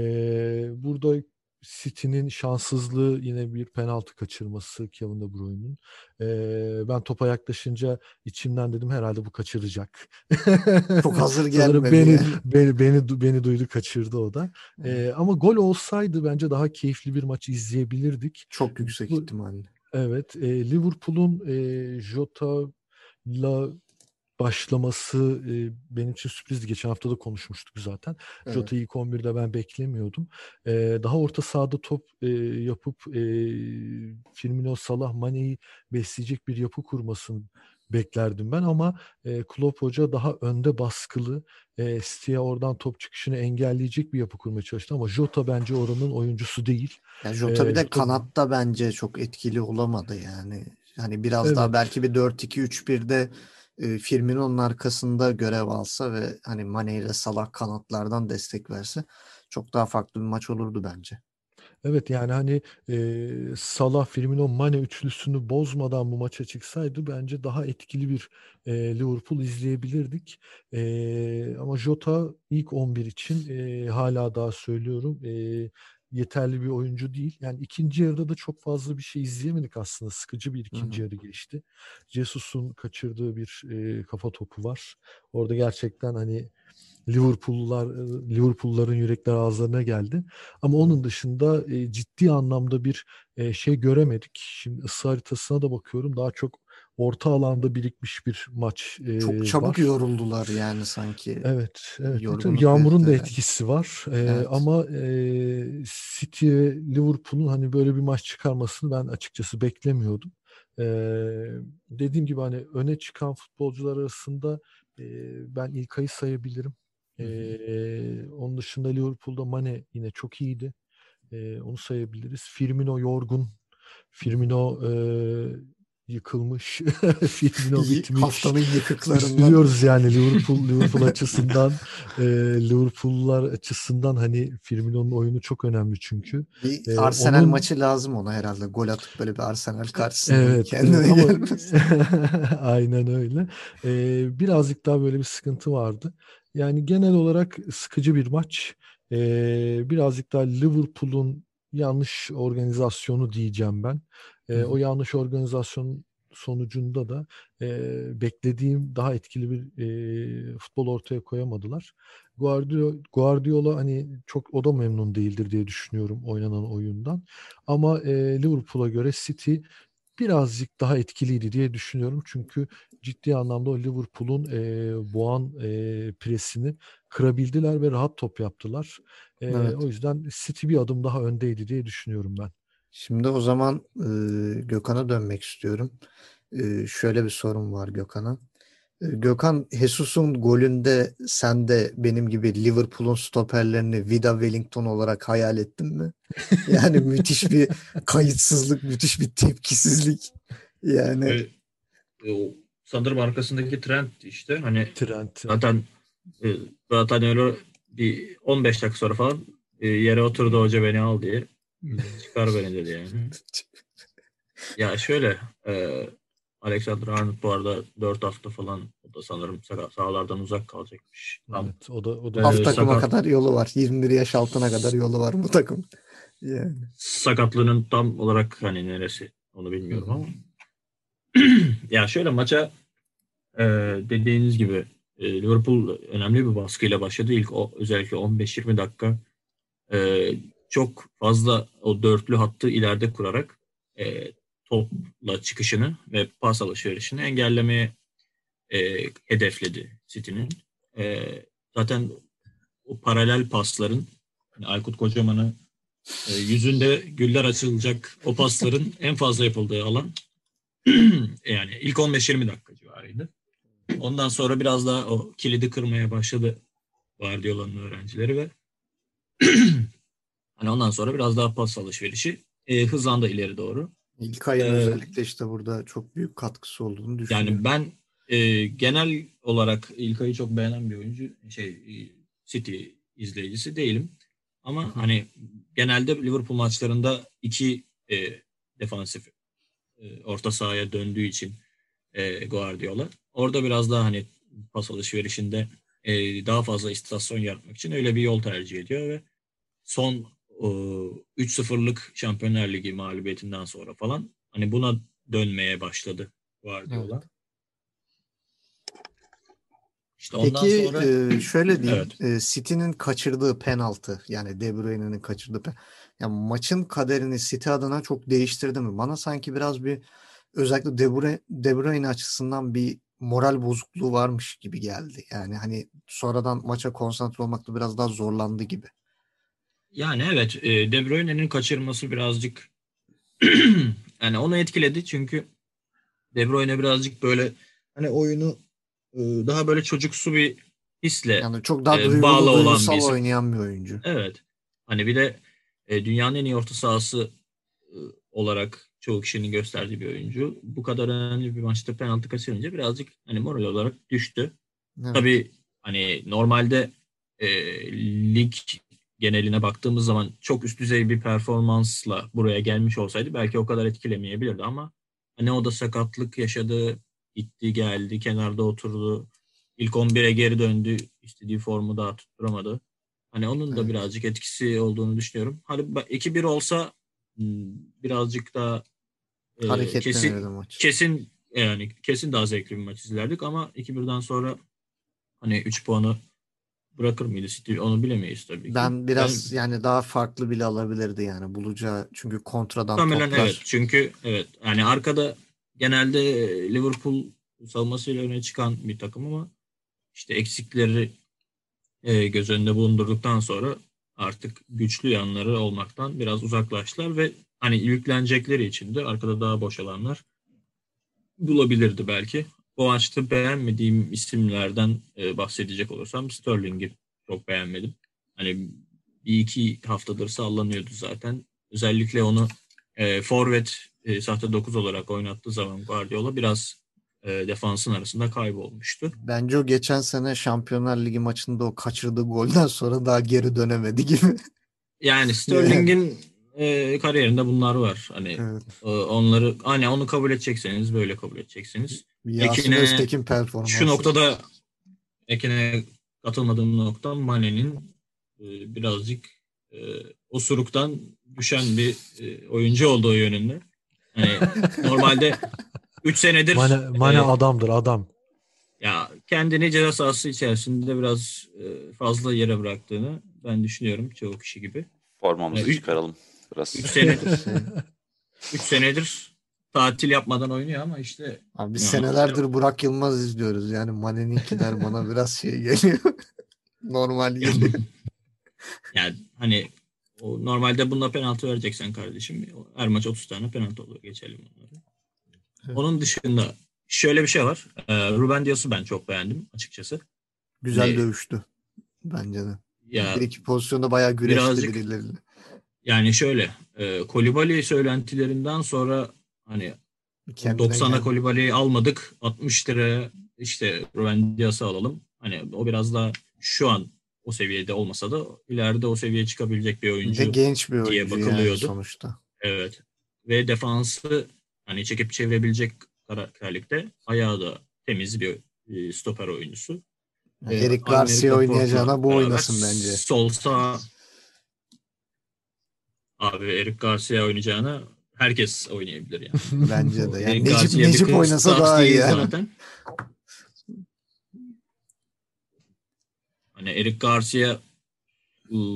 burada City'nin şanssızlığı yine bir penaltı kaçırması Kevin De Bruyne'ın. Ee, ben topa yaklaşınca içimden dedim herhalde bu kaçıracak. Çok hazır gelmedi beni, beni beni beni duydu kaçırdı o da. Ee, ama gol olsaydı bence daha keyifli bir maç izleyebilirdik. Çok yüksek Bu- ihtimalle. Evet, e, Liverpool'un e, Jota'la başlaması e, benim için sürprizdi. Geçen hafta da konuşmuştuk zaten. Evet. Jota'yı ilk 11'de ben beklemiyordum. E, daha orta sahada top e, yapıp e, Firmino, Salah, Mane'yi besleyecek bir yapı kurmasını beklerdim ben ama e, Klopp Hoca daha önde baskılı e, City'ye oradan top çıkışını engelleyecek bir yapı kurmaya çalıştı ama Jota bence oranın oyuncusu değil. Yani Jota bir de Jota- kanatta bence çok etkili olamadı yani. Hani biraz Evet. daha belki bir 4-2-3-1'de e, Firmino'nun arkasında görev alsa ve hani Mane ile Salah kanatlardan destek verse çok daha farklı bir maç olurdu bence. Evet yani hani e, Salah, Firmino, Mane üçlüsünü bozmadan bu maça çıksaydı bence daha etkili bir e, Liverpool izleyebilirdik. E, ama Jota ilk 11 için e, hala daha söylüyorum e, yeterli bir oyuncu değil. Yani ikinci yarıda da çok fazla bir şey izleyemedik aslında. Sıkıcı bir ikinci hı. yarı geçti. Jesus'un kaçırdığı bir e, kafa topu var. Orada gerçekten hani Liverpool'lar e, Liverpool'ların yürekler ağızlarına geldi. Ama onun dışında e, ciddi anlamda bir e, şey göremedik. Şimdi ısı haritasına da bakıyorum. Daha çok orta alanda birikmiş bir maç e, Çok çabuk var. yoruldular yani sanki. Evet, evet. Yorgunluk yağmurun da etkisi var. E, Evet. ama e, City ve Liverpool'un hani böyle bir maç çıkarmasını ben açıkçası beklemiyordum. E, dediğim gibi hani öne çıkan futbolcular arasında e, ben İlkay'ı sayabilirim. Hı hı. E, onun dışında Liverpool'da Mane yine çok iyiydi. E, onu sayabiliriz. Firmino yorgun. Firmino e, yıkılmış. Firmino İyi, bitmiş. haftanın yıkıklarından. Üzülüyoruz yani Liverpool Liverpool açısından e, Liverpool'lar açısından hani Firmino'nun oyunu çok önemli çünkü. Bir Ee, Arsenal onun- maçı lazım ona herhalde. Gol atıp böyle bir Arsenal karşısında Evet, kendine ama gelmesi. aynen öyle. Ee, birazcık daha böyle bir sıkıntı vardı. Yani genel olarak sıkıcı bir maç. Ee, birazcık daha Liverpool'un yanlış organizasyonu diyeceğim ben. Hı. o yanlış organizasyon sonucunda da e, beklediğim daha etkili bir e, futbol ortaya koyamadılar. Guardiola, Guardiola hani çok o da memnun değildir diye düşünüyorum oynanan oyundan. Ama e, Liverpool'a göre City birazcık daha etkiliydi diye düşünüyorum. Çünkü ciddi anlamda o Liverpool'un e, boğan e, presini kırabildiler ve rahat top yaptılar. E, Evet. O yüzden City bir adım daha öndeydi diye düşünüyorum ben. Şimdi o zaman e, Gökhan'a dönmek istiyorum. E, şöyle bir sorum var Gökhan'a. E, Gökhan, Jesus'un golünde sen de benim gibi Liverpool'un stoperlerini Vida Wellington olarak hayal ettin mi? Yani müthiş bir kayıtsızlık, müthiş bir tepkisizlik. Yani Ve, e, o sanırım arkasındaki trend işte hani Trent. zaten e, zaten öyle bir 15 dakika sonra falan e, yere oturdu hoca beni al diye çıkar beni dedi yani. Ya şöyle e, Alexander Arnold bu arada 4 hafta falan o da sanırım sah- sahalardan uzak kalacakmış. Tam Evet, o da o da alt takıma sakat. kadar yolu var. 21 yaş altına kadar yolu var bu takım. Yani. sakatlığının tam olarak hani neresi onu bilmiyorum ama. ya şöyle maça e, dediğiniz gibi e, Liverpool önemli bir baskıyla başladı. İlk o, özellikle 15-20 dakika e, çok fazla o dörtlü hattı ileride kurarak e, topla çıkışını ve pas alışverişini engellemeye e, hedefledi City'nin. E, zaten o paralel pasların hani Aykut Kocaman'ı e, yüzünde güller açılacak o pasların en fazla yapıldığı alan yani ilk 15-20 dakika civarıydı. Ondan sonra biraz daha o kilidi kırmaya başladı Guardiola'nın öğrencileri ve hani ondan sonra biraz daha pas alışverişi e, hızlandı ileri doğru. İlk ayın Ee, özellikle işte burada çok büyük katkısı olduğunu düşünüyorum. Yani ben e, genel olarak İlkay'ı çok beğenen bir oyuncu şey e, City izleyicisi değilim. Ama hani genelde Liverpool maçlarında iki e, defansif e, orta sahaya döndüğü için e, Guardiola. Orada biraz daha hani pas alışverişinde e, daha fazla istasyon yaratmak için öyle bir yol tercih ediyor ve son 3-0'lık Şampiyonlar Ligi mağlubiyetinden sonra falan hani buna dönmeye başladı Guardiola. İşte ondan Peki sonra e, şöyle diyeyim. Evet. e, City'nin kaçırdığı penaltı yani De Bruyne'nin kaçırdığı penaltı. Yani maçın kaderini City adına çok değiştirdi mi? Bana sanki biraz bir özellikle De Bruyne, De Bruyne açısından bir moral bozukluğu varmış gibi geldi. Yani hani sonradan maça konsantre olmakta biraz daha zorlandı gibi. Yani evet e, De Bruyne'nin kaçırması birazcık yani onu etkiledi çünkü De Bruyne birazcık böyle hani oyunu e, daha böyle çocuksu bir hisle Yani çok daha e, bağlı olan bir isim. oynayan bir oyuncu. evet hani bir de e, dünyanın en iyi orta sahası e, olarak çoğu kişinin gösterdiği bir oyuncu. Bu kadar önemli bir maçta penaltı kaçırınca birazcık hani moral olarak düştü. Evet. Tabii hani normalde e, lig geneline baktığımız zaman çok üst düzey bir performansla buraya gelmiş olsaydı belki o kadar etkilemeyebilirdi ama hani o da sakatlık yaşadı, gitti geldi, kenarda oturdu. İlk 11'e geri döndü, istediği formu daha tutturamadı. Hani onun da Evet. birazcık etkisi olduğunu düşünüyorum. Hani ba- 2-1 olsa hmm, birazcık daha e, kesin, maç. kesin yani kesin daha zevkli bir maç izlerdik ama 2-1'den sonra hani 3 puanı bırakır mıydı City onu bilemeyiz tabii ki. Ben biraz yani daha farklı bile alabilirdi yani bulacağı çünkü kontradan toplar. evet. Çünkü evet yani arkada genelde Liverpool savunmasıyla öne çıkan bir takım ama işte eksikleri e, göz önünde bulundurduktan sonra artık güçlü yanları olmaktan biraz uzaklaştılar ve hani yüklenecekleri için de arkada daha boş alanlar bulabilirdi belki. Bu maçta beğenmediğim isimlerden e, bahsedecek olursam Sterling'i çok beğenmedim. Hani bir iki haftadır sallanıyordu zaten. Özellikle onu e, forvet e, sahte 9 olarak oynattığı zaman Guardiola biraz e, defansın arasında kaybolmuştu. Bence o geçen sene Şampiyonlar Ligi maçında o kaçırdığı golden sonra daha geri dönemedi gibi. Yani Sterling'in e, kariyerinde bunlar var. Hani evet. e, onları hani onu kabul edecekseniz böyle kabul edeceksiniz. Yasin Ekine- Öztekin performansı. Şu noktada Ekin'e katılmadığım nokta Mane'nin e, birazcık e, osuruktan düşen bir e, oyuncu olduğu yönünde. Hani normalde 3 senedir Mane, Mane e, adamdır adam. ya kendini ceza sahası içerisinde biraz e, fazla yere bıraktığını ben düşünüyorum çoğu kişi gibi. Formamızı Ya, üç- çıkaralım biraz. 3 senedir 3 senedir tatil yapmadan oynuyor ama işte Abi biz senelerdir Burak Yılmaz izliyoruz. Yani Mane'ninkiler bana biraz şey geliyor. Normal geliyor. Yani hani o normalde buna penaltı vereceksen kardeşim her maç 30 tane penaltı oluyor geçelim onları. Evet. Onun dışında şöyle bir şey var. Ee, Ruben Dias'ı ben çok beğendim açıkçası. Güzel Ne? dövüştü. Bence de. Ya Bir iki pozisyonda bayağı güreşti Birazcık- birileriyle. Yani şöyle e, Kolibali söylentilerinden sonra hani Kendine 90'a geldi. Kolibali'yi almadık. 60 liraya işte Ruben Dias'ı alalım. Hani o biraz da şu an o seviyede olmasa da ileride o seviyeye çıkabilecek bir oyuncu. genç bir diye oyuncu yani bakılıyordu. sonuçta. Evet. Ve defansı hani çekip çevirebilecek karakterlikte ayağı da temiz bir e, stoper oyuncusu. Ee, Eric Garcia oynayacağına bu oynasın bence. Sol sağ abi Eric Garcia oynayacağına herkes oynayabilir yani. Bence de. Yani Eric Necip, Garcia Necip oynasa daha iyi yani. Zaten. Hani Eric Garcia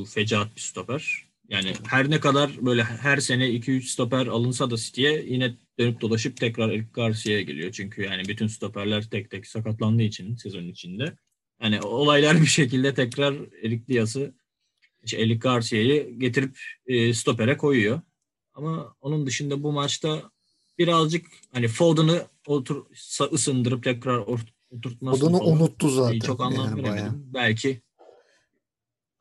fecaat bir stoper. Yani her ne kadar böyle her sene 2-3 stoper alınsa da City'ye yine dönüp dolaşıp tekrar Eric Garcia'ya geliyor. Çünkü yani bütün stoperler tek tek sakatlandığı için sezon içinde. Yani olaylar bir şekilde tekrar Eric Diaz'ı işte Eric Garcia'yı getirip e, stopere koyuyor. Ama onun dışında bu maçta birazcık hani Foden'ı otur, ısındırıp tekrar Odunu falan unuttu zaten. çok anlam yani veremedim. Belki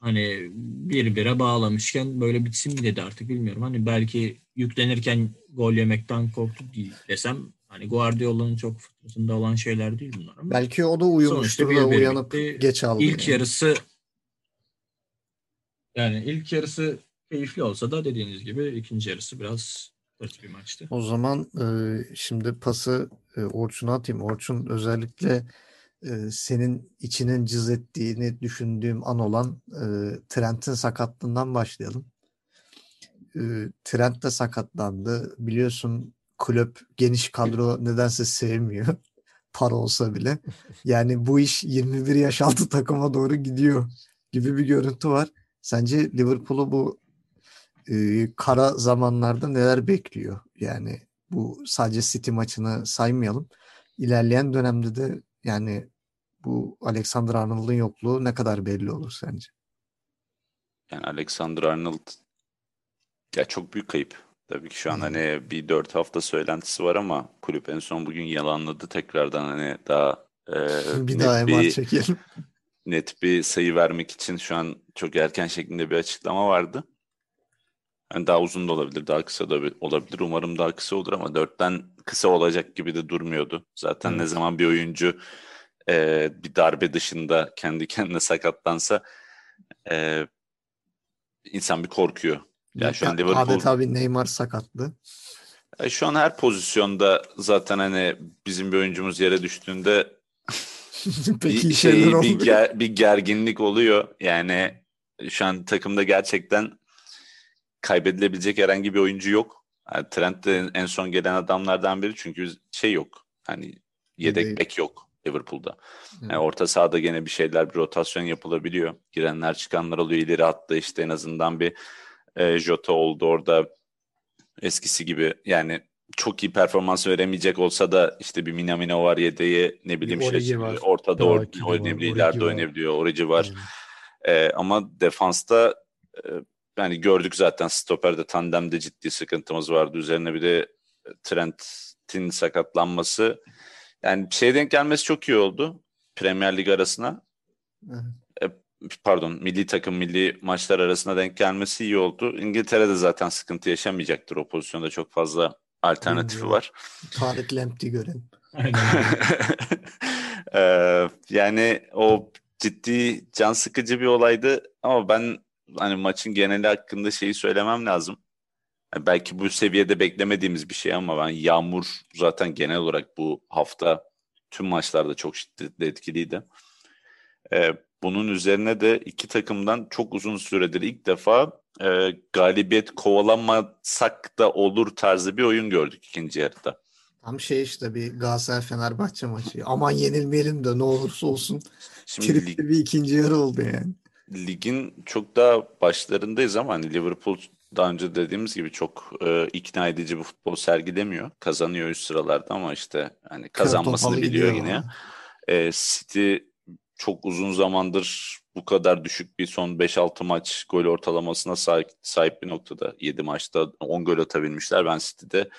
hani bir bire bağlamışken böyle bitsin mi dedi artık bilmiyorum. Hani belki yüklenirken gol yemekten korktu değil desem hani Guardiola'nın çok fıtratında olan şeyler değil bunlar ama Belki o da uyumuştur da uyanıp geç aldı. ilk yani. yarısı yani ilk yarısı keyifli olsa da dediğiniz gibi ikinci yarısı biraz kötü bir maçtı. O zaman e, şimdi pası e, Orçun'a atayım. Orçun özellikle e, senin içinin cız ettiğini düşündüğüm an olan e, Trent'in sakatlığından başlayalım. E, Trent de sakatlandı. Biliyorsun kulüp geniş kadro nedense sevmiyor. Para olsa bile. Yani bu iş 21 yaş altı takıma doğru gidiyor gibi bir görüntü var. Sence Liverpool'u bu e, kara zamanlarda neler bekliyor? Yani bu sadece City maçını saymayalım. İlerleyen dönemde de yani bu Alexander Arnold'un yokluğu ne kadar belli olur sence? Yani Alexander Arnold ya çok büyük kayıp. Tabii ki şu an hani bir dört hafta söylentisi var ama kulüp en son bugün yalanladı tekrardan hani daha e, Bir net daha MR bir çekelim. Net bir sayı vermek için şu an çok erken şeklinde bir açıklama vardı. Yani daha uzun da olabilir, daha kısa da olabilir. Umarım daha kısa olur ama dörtten kısa olacak gibi de durmuyordu. Zaten ne Evet. zaman bir oyuncu e, bir darbe dışında kendi kendine sakatlansa e, insan bir korkuyor. Ya şu an Liverpool Adeta bir Neymar sakatlı. e, şu an her pozisyonda zaten hani bizim bir oyuncumuz yere düştüğünde Peki bir şey bir, ger- bir gerginlik oluyor. Yani şu an takımda gerçekten kaybedilebilecek herhangi bir oyuncu yok. Yani Trent de en son gelen adamlardan biri çünkü şey yok. Hani yedek bek yok Liverpool'da. Yani orta sahada gene bir şeyler bir rotasyon yapılabiliyor. Girenler çıkanlar oluyor. İleri hatta işte en azından bir e, Jota oldu orada eskisi gibi. Yani çok iyi performans veremeyecek olsa da işte bir Minamino var yedeği ne bileyim Origi şey var. ortada or- oynayabiliyor, ileride var. oynayabiliyor, Origi var. Ee, ama defansta e, yani gördük zaten stoperde tandemde ciddi sıkıntımız vardı. Üzerine bir de e, Trent'in sakatlanması. Yani şeye denk gelmesi çok iyi oldu. Premier Lig arasına. Evet. Pardon milli takım milli maçlar arasına denk gelmesi iyi oldu. İngiltere'de zaten sıkıntı yaşamayacaktır. O pozisyonda çok fazla alternatifi Bilmiyorum. var. Tarık Lamptey görelim. Ee, yani o ciddi can sıkıcı bir olaydı ama ben hani maçın geneli hakkında şeyi söylemem lazım. Yani belki bu seviyede beklemediğimiz bir şey ama ben yağmur zaten genel olarak bu hafta tüm maçlarda çok şiddetli etkiliydi. Ee, bunun üzerine de iki takımdan çok uzun süredir ilk defa e, galibiyet kovalamasak da olur tarzı bir oyun gördük ikinci yarıda. Tam şey işte bir Galatasaray Fenerbahçe maçı. Aman yenilmeyelim de ne olursa olsun. Şimdi lig- bir ikinci yarı oldu yani. ligin çok daha başlarındayız ama hani Liverpool daha önce dediğimiz gibi çok e, ikna edici bir futbol sergilemiyor. Kazanıyor üst sıralarda ama işte hani kazanmasını biliyor yine. ama. E, City çok uzun zamandır bu kadar düşük bir son 5-6 maç gol ortalamasına sahip, sahip bir noktada. 7 maçta 10 gol atabilmişler. Ben City'de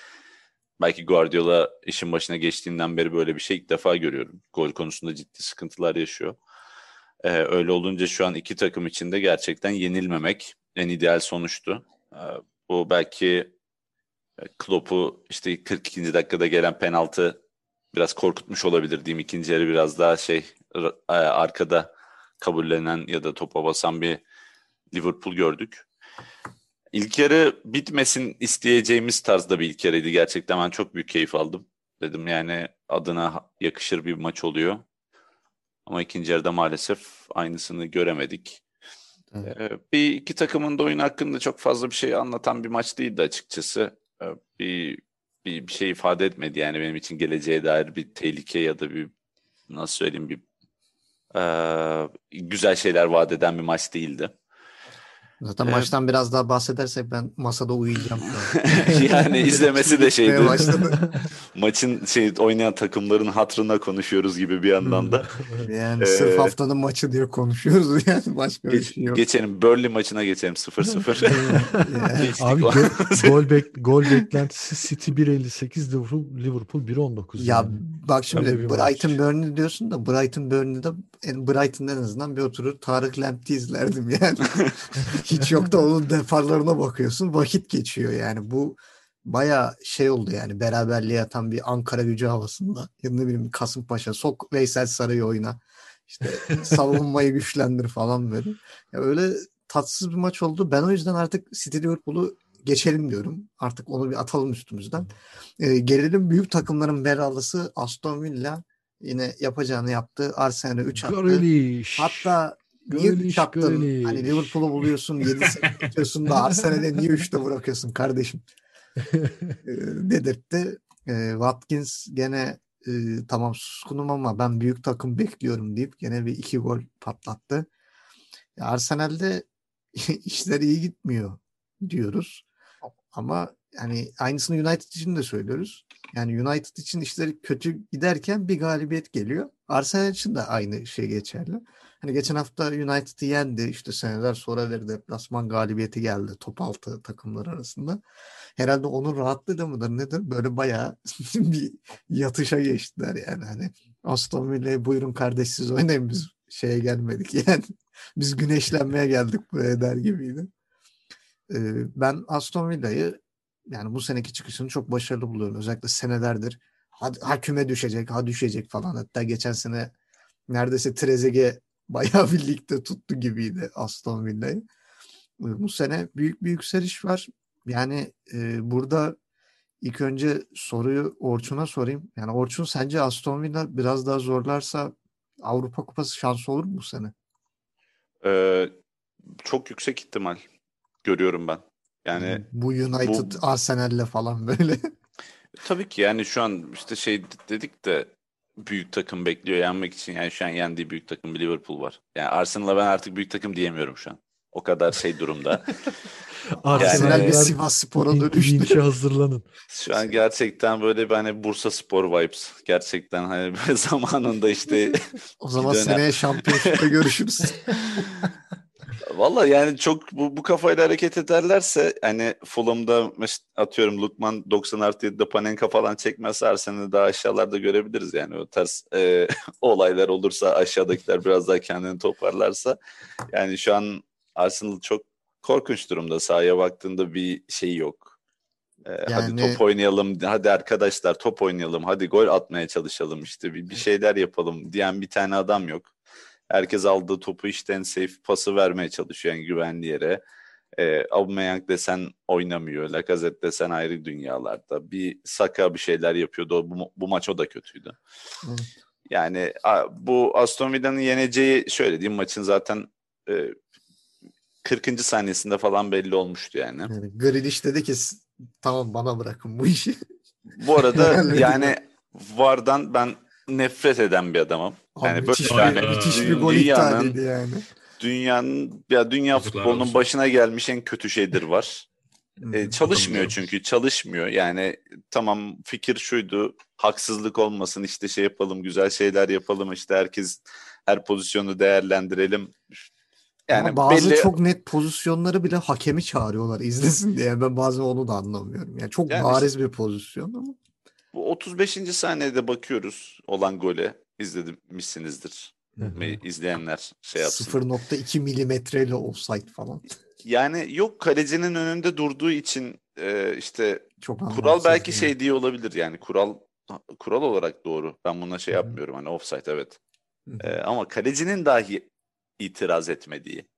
belki Guardiola işin başına geçtiğinden beri böyle bir şey ilk defa görüyorum. Gol konusunda ciddi sıkıntılar yaşıyor. Ee, öyle olunca şu an iki takım içinde gerçekten yenilmemek en ideal sonuçtu. Ee, bu belki Klopp'u işte 42. dakikada gelen penaltı biraz korkutmuş olabilir diyeyim. İkinci yarı biraz daha şey e, arkada kabullenen ya da topa basan bir Liverpool gördük. İlk yarı bitmesin isteyeceğimiz tarzda bir ilk yarıydı. Gerçekten ben çok büyük keyif aldım. Dedim yani adına yakışır bir maç oluyor. Ama ikinci yarıda maalesef aynısını göremedik. Evet. Ee, bir iki takımın da oyun hakkında çok fazla bir şey anlatan bir maç değildi açıkçası. Ee, bir, bir, bir şey ifade etmedi yani benim için geleceğe dair bir tehlike ya da bir nasıl söyleyeyim bir e, güzel şeyler vaat eden bir maç değildi. Zaten evet. maçtan biraz daha bahsedersek ben masada uyuyacağım. yani izlemesi de şeydi. Maçın şey oynayan takımların hatırına konuşuyoruz gibi bir yandan da. yani ee, sırf haftanın maçı diye konuşuyoruz yani başka geç, bir şey yok. Geçelim Burnley maçına geçelim 0-0. yani. Abi gol, gol, bek, gol beklentisi City 1.58 Liverpool, Liverpool 1.19. Ya yani. bak şimdi Brighton Burnley diyorsun da Brighton Burnley'de Brighton'da en azından bir oturur Tarık Lamptey izlerdim yani. Hiç yok da onun defarlarına bakıyorsun vakit geçiyor yani bu baya şey oldu yani beraberliğe yatan bir Ankara gücü havasında. Ya ne bileyim Kasımpaşa sok Veysel Sarı'yı oyna. İşte savunmayı güçlendir falan böyle. Ya öyle tatsız bir maç oldu. Ben o yüzden artık City Liverpool'u geçelim diyorum. Artık onu bir atalım üstümüzden. E, gelelim büyük takımların belalısı Aston Villa yine yapacağını yaptı. Arsenal'e 3 attı. Grealish. Hatta niye 3 attın? Hani Liverpool'u buluyorsun 7 atıyorsun da Arsenal'e niye 3'te bırakıyorsun kardeşim? dedirtti. E, Watkins gene e, tamam suskunum ama ben büyük takım bekliyorum deyip gene bir iki gol patlattı. Arsenal'de işler iyi gitmiyor diyoruz. Ama yani aynısını United için de söylüyoruz. Yani United için işleri kötü giderken bir galibiyet geliyor. Arsenal için de aynı şey geçerli. Hani geçen hafta United'ı yendi. İşte seneler sonra bir deplasman galibiyeti geldi top altı takımlar arasında. Herhalde onun rahatlığı da mıdır nedir? Böyle bayağı bir yatışa geçtiler yani. Hani Aston Villa'yı buyurun kardeş siz oynayın biz şeye gelmedik yani. Biz güneşlenmeye geldik buraya der gibiydi. Ee, ben Aston Villa'yı yani bu seneki çıkışını çok başarılı buluyorum. Özellikle senelerdir ha, ha küme düşecek, ha düşecek falan. Hatta geçen sene neredeyse Trezege bayağı bir ligde tuttu gibiydi Aston Villa'yı. Ee, bu sene büyük bir yükseliş var. Yani e, burada ilk önce soruyu Orçun'a sorayım. Yani Orçun sence Aston Villa biraz daha zorlarsa Avrupa Kupası şansı olur mu bu sene? Ee, çok yüksek ihtimal görüyorum ben. Yani bu United bu... Arsenal'le falan böyle. Tabii ki yani şu an işte şey dedik de büyük takım bekliyor yenmek için. Yani şu an yendiği büyük takım bir Liverpool var. Yani Arsenal'a ben artık büyük takım diyemiyorum şu an. O kadar şey durumda. Arsenal yani, bir Sivas Spor'a dönüştü. hazırlanın. Şu an gerçekten böyle bir hani Bursa Spor vibes. Gerçekten hani böyle zamanında işte. o zaman seneye şampiyonlukta görüşürüz. Valla yani çok bu, bu kafayla hareket ederlerse hani Fulham'da atıyorum Lukman 90 artı 7'de Panenka falan çekmezse Arsenal'i daha aşağılarda görebiliriz yani o tarz e, olaylar olursa aşağıdakiler biraz daha kendini toparlarsa yani şu an Arsenal çok korkunç durumda sahaya baktığında bir şey yok. Ee, yani... Hadi top oynayalım, hadi arkadaşlar top oynayalım, hadi gol atmaya çalışalım işte bir, bir şeyler yapalım diyen bir tane adam yok. Herkes aldığı topu işten safe pası vermeye çalışıyor yani güvenli yere. E, Aubameyang desen oynamıyor. Lacazette desen ayrı dünyalarda. Bir Saka bir şeyler yapıyordu. Bu, bu maç o da kötüydü. Evet. Yani bu Aston Villa'nın yeneceği şöyle diyeyim maçın zaten e, 40. saniyesinde falan belli olmuştu yani. yani Grealish dedi ki tamam bana bırakın bu işi. Bu arada yani Vardan ben nefret eden bir adamım. Abi yani müthiş, böyle yani, müthiş bir gol dünyanın, yani. Dünyanın ya dünya futbolunun başına gelmiş en kötü şeydir var. ee, çalışmıyor çünkü çalışmıyor. Yani tamam fikir şuydu. Haksızlık olmasın işte şey yapalım güzel şeyler yapalım işte herkes her pozisyonu değerlendirelim. Yani Ama bazı belli... çok net pozisyonları bile hakemi çağırıyorlar izlesin diye. Ben bazen onu da anlamıyorum. Yani çok yani bariz işte, bir pozisyon ama. Bu 35. saniyede bakıyoruz olan gole izlemişsinizdir. izleyenler şey yapsın. 0.2 milimetreyle offside falan. Yani yok kalecinin önünde durduğu için e, işte Çok kural belki yani. şey diye olabilir yani kural kural olarak doğru. Ben buna şey yapmıyorum hani offside evet. E, ama kalecinin dahi itiraz etmediği.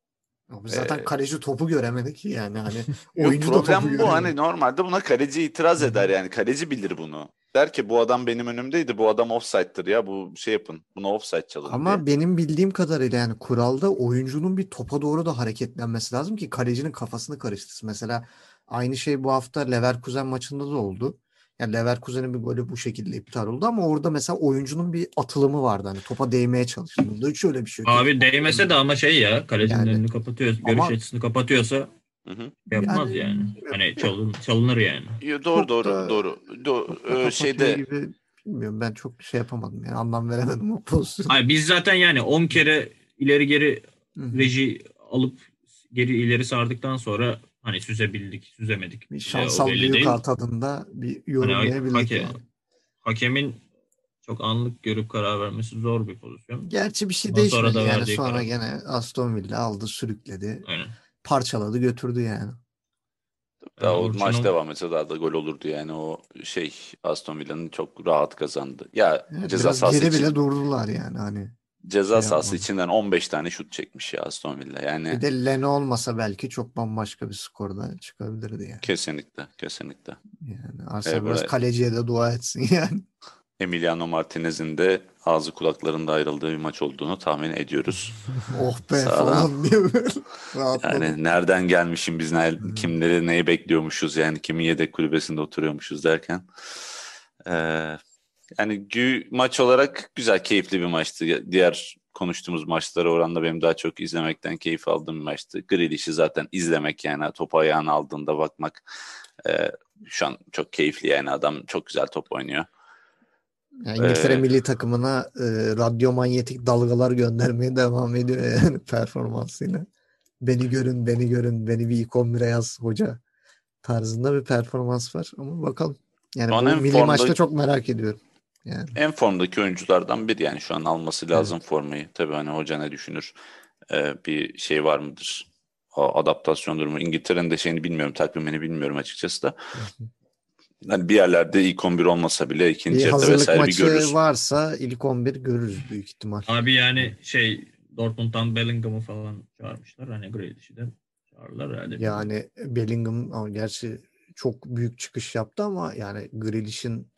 Zaten Ee, kaleci topu göremedi ki yani hani Yok, oyuncu da topu problem bu göremiyor. hani normalde buna kaleci itiraz eder yani kaleci bilir bunu. Der ki bu adam benim önümdeydi bu adam offside'dır ya bu şey yapın buna offside çalın Ama diye. benim bildiğim kadarıyla yani kuralda oyuncunun bir topa doğru da hareketlenmesi lazım ki kalecinin kafasını karıştırsın. Mesela aynı şey bu hafta Leverkusen maçında da oldu. Yani Leverkusen'in bir golü bu şekilde iptal oldu ama orada mesela oyuncunun bir atılımı vardı. Hani topa değmeye çalıştı. Bunda hiç öyle bir şey yok. Abi değmese de ama şey ya kalecinin Yani- önünü kapatıyor. Görüş Ama- açısını kapatıyorsa Hı hı. yapmaz Yani- yani. Hani çalın, çalınır yani. Yo, doğru Çok doğru da- doğru. Do- Çok da e, kapatıyor şeyde gibi bilmiyorum ben çok şey yapamadım yani anlam veremedim o pozisyona. Ay biz zaten yani 10 kere ileri geri Hı hı. reji alıp geri ileri sardıktan sonra hani süzebildik, süzemedik. Bir Bile şansal değil. art tadında bir Hani yorumlayabildik hake- yani. hakemin çok anlık görüp karar vermesi zor bir pozisyon. Gerçi bir şey Ondan sonra değişmedi da yani sonra karar. gene Aston Villa aldı sürükledi Aynen. parçaladı götürdü yani. daha Yani o Orçun'un- maç devam etse daha da gol olurdu yani o şey Aston Villa'nın çok rahat kazandı. Ya Evet, ceza sahası geri için bile durdular yani hani. Ceza şey sahası içinden 15 tane şut çekmiş ya Aston Villa. Yani Bir de Leno olmasa belki çok bambaşka bir skorda çıkabilirdi yani. kesinlikle kesinlikle. Yani Arsenal biraz böyle- kaleciye de dua etsin yani. Emiliano Martinez'in de ağzı kulaklarında ayrıldığı bir maç olduğunu tahmin ediyoruz. Oh be Sağ ol. falan diye böyle. Yani nereden gelmişim biz ne, kimleri neyi bekliyormuşuz yani kimin yedek kulübesinde oturuyormuşuz derken. Ee, yani gü, maç olarak güzel keyifli bir maçtı. Diğer konuştuğumuz maçlara oranla benim daha çok izlemekten keyif aldığım bir maçtı. Grealish'i zaten izlemek yani topu ayağına aldığında bakmak e, şu an çok keyifli yani adam çok güzel top oynuyor. Yani İngiltere Ee, milli takımına e, radyomanyetik dalgalar göndermeye devam ediyor yani performansıyla. Beni görün, beni görün, beni bir ilk 11'e yaz hoca tarzında bir performans var. Ama bakalım. Yani bu milli formda- maçta çok merak ediyorum. Yani En formdaki oyunculardan biri yani şu an alması lazım formayı. Tabii hani hoca ne düşünür? Ee, bir şey var mıdır? O adaptasyon durumu. İngiltere'nin de şeyini bilmiyorum, takvimini bilmiyorum açıkçası da. Hani bir yerlerde ilk 11 olmasa bile ikinci bir yarıda hazırlık vesaire bir maçı görürüz. varsa ilk 11 görürüz büyük ihtimal. Abi yani şey Dortmund'dan Bellingham'ı falan çağırmışlar. Hani Grealish'i de çağırırlar herhalde. Yani Bellingham ama gerçi çok büyük çıkış yaptı ama yani Grealish'in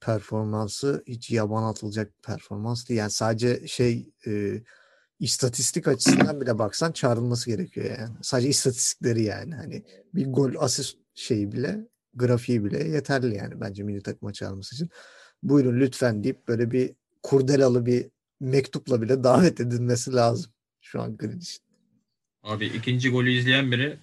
performansı hiç yaban atılacak bir performans değil. Yani sadece şey e, istatistik açısından bile baksan çağrılması gerekiyor yani. Sadece istatistikleri yani hani bir gol asist şeyi bile grafiği bile yeterli yani bence milli takıma çağrılması için. Buyurun lütfen deyip böyle bir kurdelalı bir mektupla bile davet edilmesi lazım şu an Grealish'in. Abi ikinci golü izleyen biri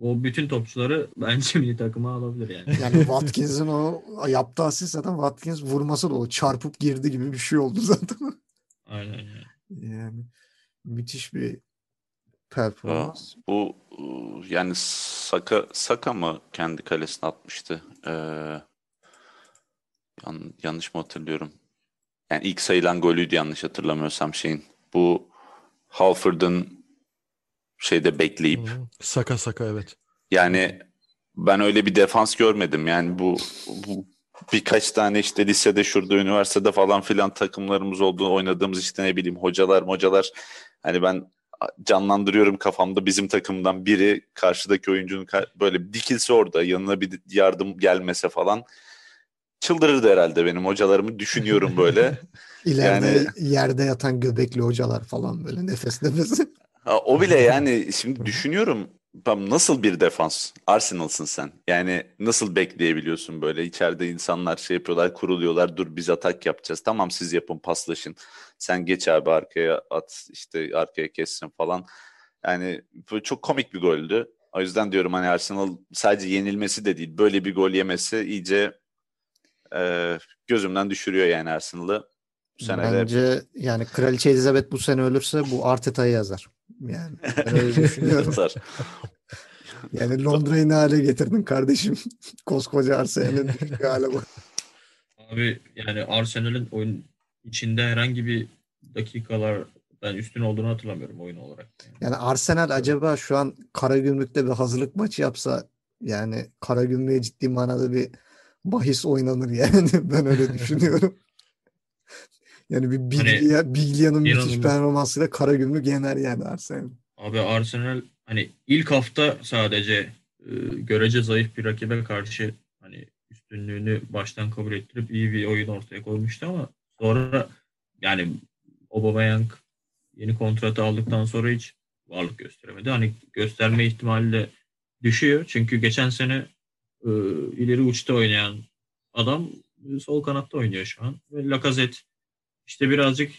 o bütün topçuları bence milli takıma alabilir yani. Yani Watkins'in o yaptığı asist zaten Watkins vurması da o çarpıp girdi gibi bir şey oldu zaten. Aynen yani. Yani müthiş bir performans. Bu ıı, yani Saka, Saka mı kendi kalesine atmıştı? Ee, yan- yanlış mı hatırlıyorum? Yani ilk sayılan golüydü yanlış hatırlamıyorsam şeyin. Bu Halford'un şeyde bekleyip Hı. Saka saka evet. Yani ben öyle bir defans görmedim. Yani bu, bu birkaç tane işte lisede şurada üniversitede falan filan takımlarımız olduğu oynadığımız işte ne bileyim hocalar hocalar hani ben canlandırıyorum kafamda bizim takımdan biri karşıdaki oyuncunun böyle dikilse orada yanına bir yardım gelmese falan çıldırırdı herhalde benim hocalarımı düşünüyorum böyle. İleride yani- yerde yatan göbekli hocalar falan böyle nefes nefese. Ha, o bile yani şimdi düşünüyorum tam nasıl bir defans? Arsenal'sın sen. Yani nasıl bekleyebiliyorsun böyle? İçeride insanlar şey yapıyorlar, kuruluyorlar. Dur biz atak yapacağız. Tamam siz yapın, paslaşın. Sen geç abi arkaya at, işte arkaya kessin falan. Yani bu çok komik bir goldü. O yüzden diyorum hani Arsenal sadece yenilmesi de değil. Böyle bir gol yemesi iyice e, gözümden düşürüyor yani Arsenal'ı. Bu sene de Bence yani Kraliçe Elizabeth bu sene ölürse bu Arteta'yı yazar. Yani ben öyle düşünüyorum. Yani Londra'yı ne hale getirdin kardeşim? Koskoca Arsenal'in bak. Abi yani Arsenal'in oyun içinde herhangi bir dakikalar ben üstün olduğunu hatırlamıyorum oyun olarak. Yani. Yani Arsenal acaba şu an Karagümrük'te bir hazırlık maçı yapsa Yani Karagümrük'e ciddi manada bir bahis oynanır yani. Ben öyle düşünüyorum. Yani bir Biglia, hani, Biglia'nın müthiş performansıyla Karagümrük yener yani Arsenal. Abi Arsenal hani ilk hafta sadece e, görece zayıf bir rakibe karşı hani üstünlüğünü baştan kabul ettirip iyi bir oyun ortaya koymuştu ama sonra yani Aubameyang yeni kontratı aldıktan sonra hiç varlık gösteremedi. Hani gösterme ihtimali de düşüyor. Çünkü geçen sene e, ileri uçta oynayan adam sol kanatta oynuyor şu an. Ve Lacazette işte birazcık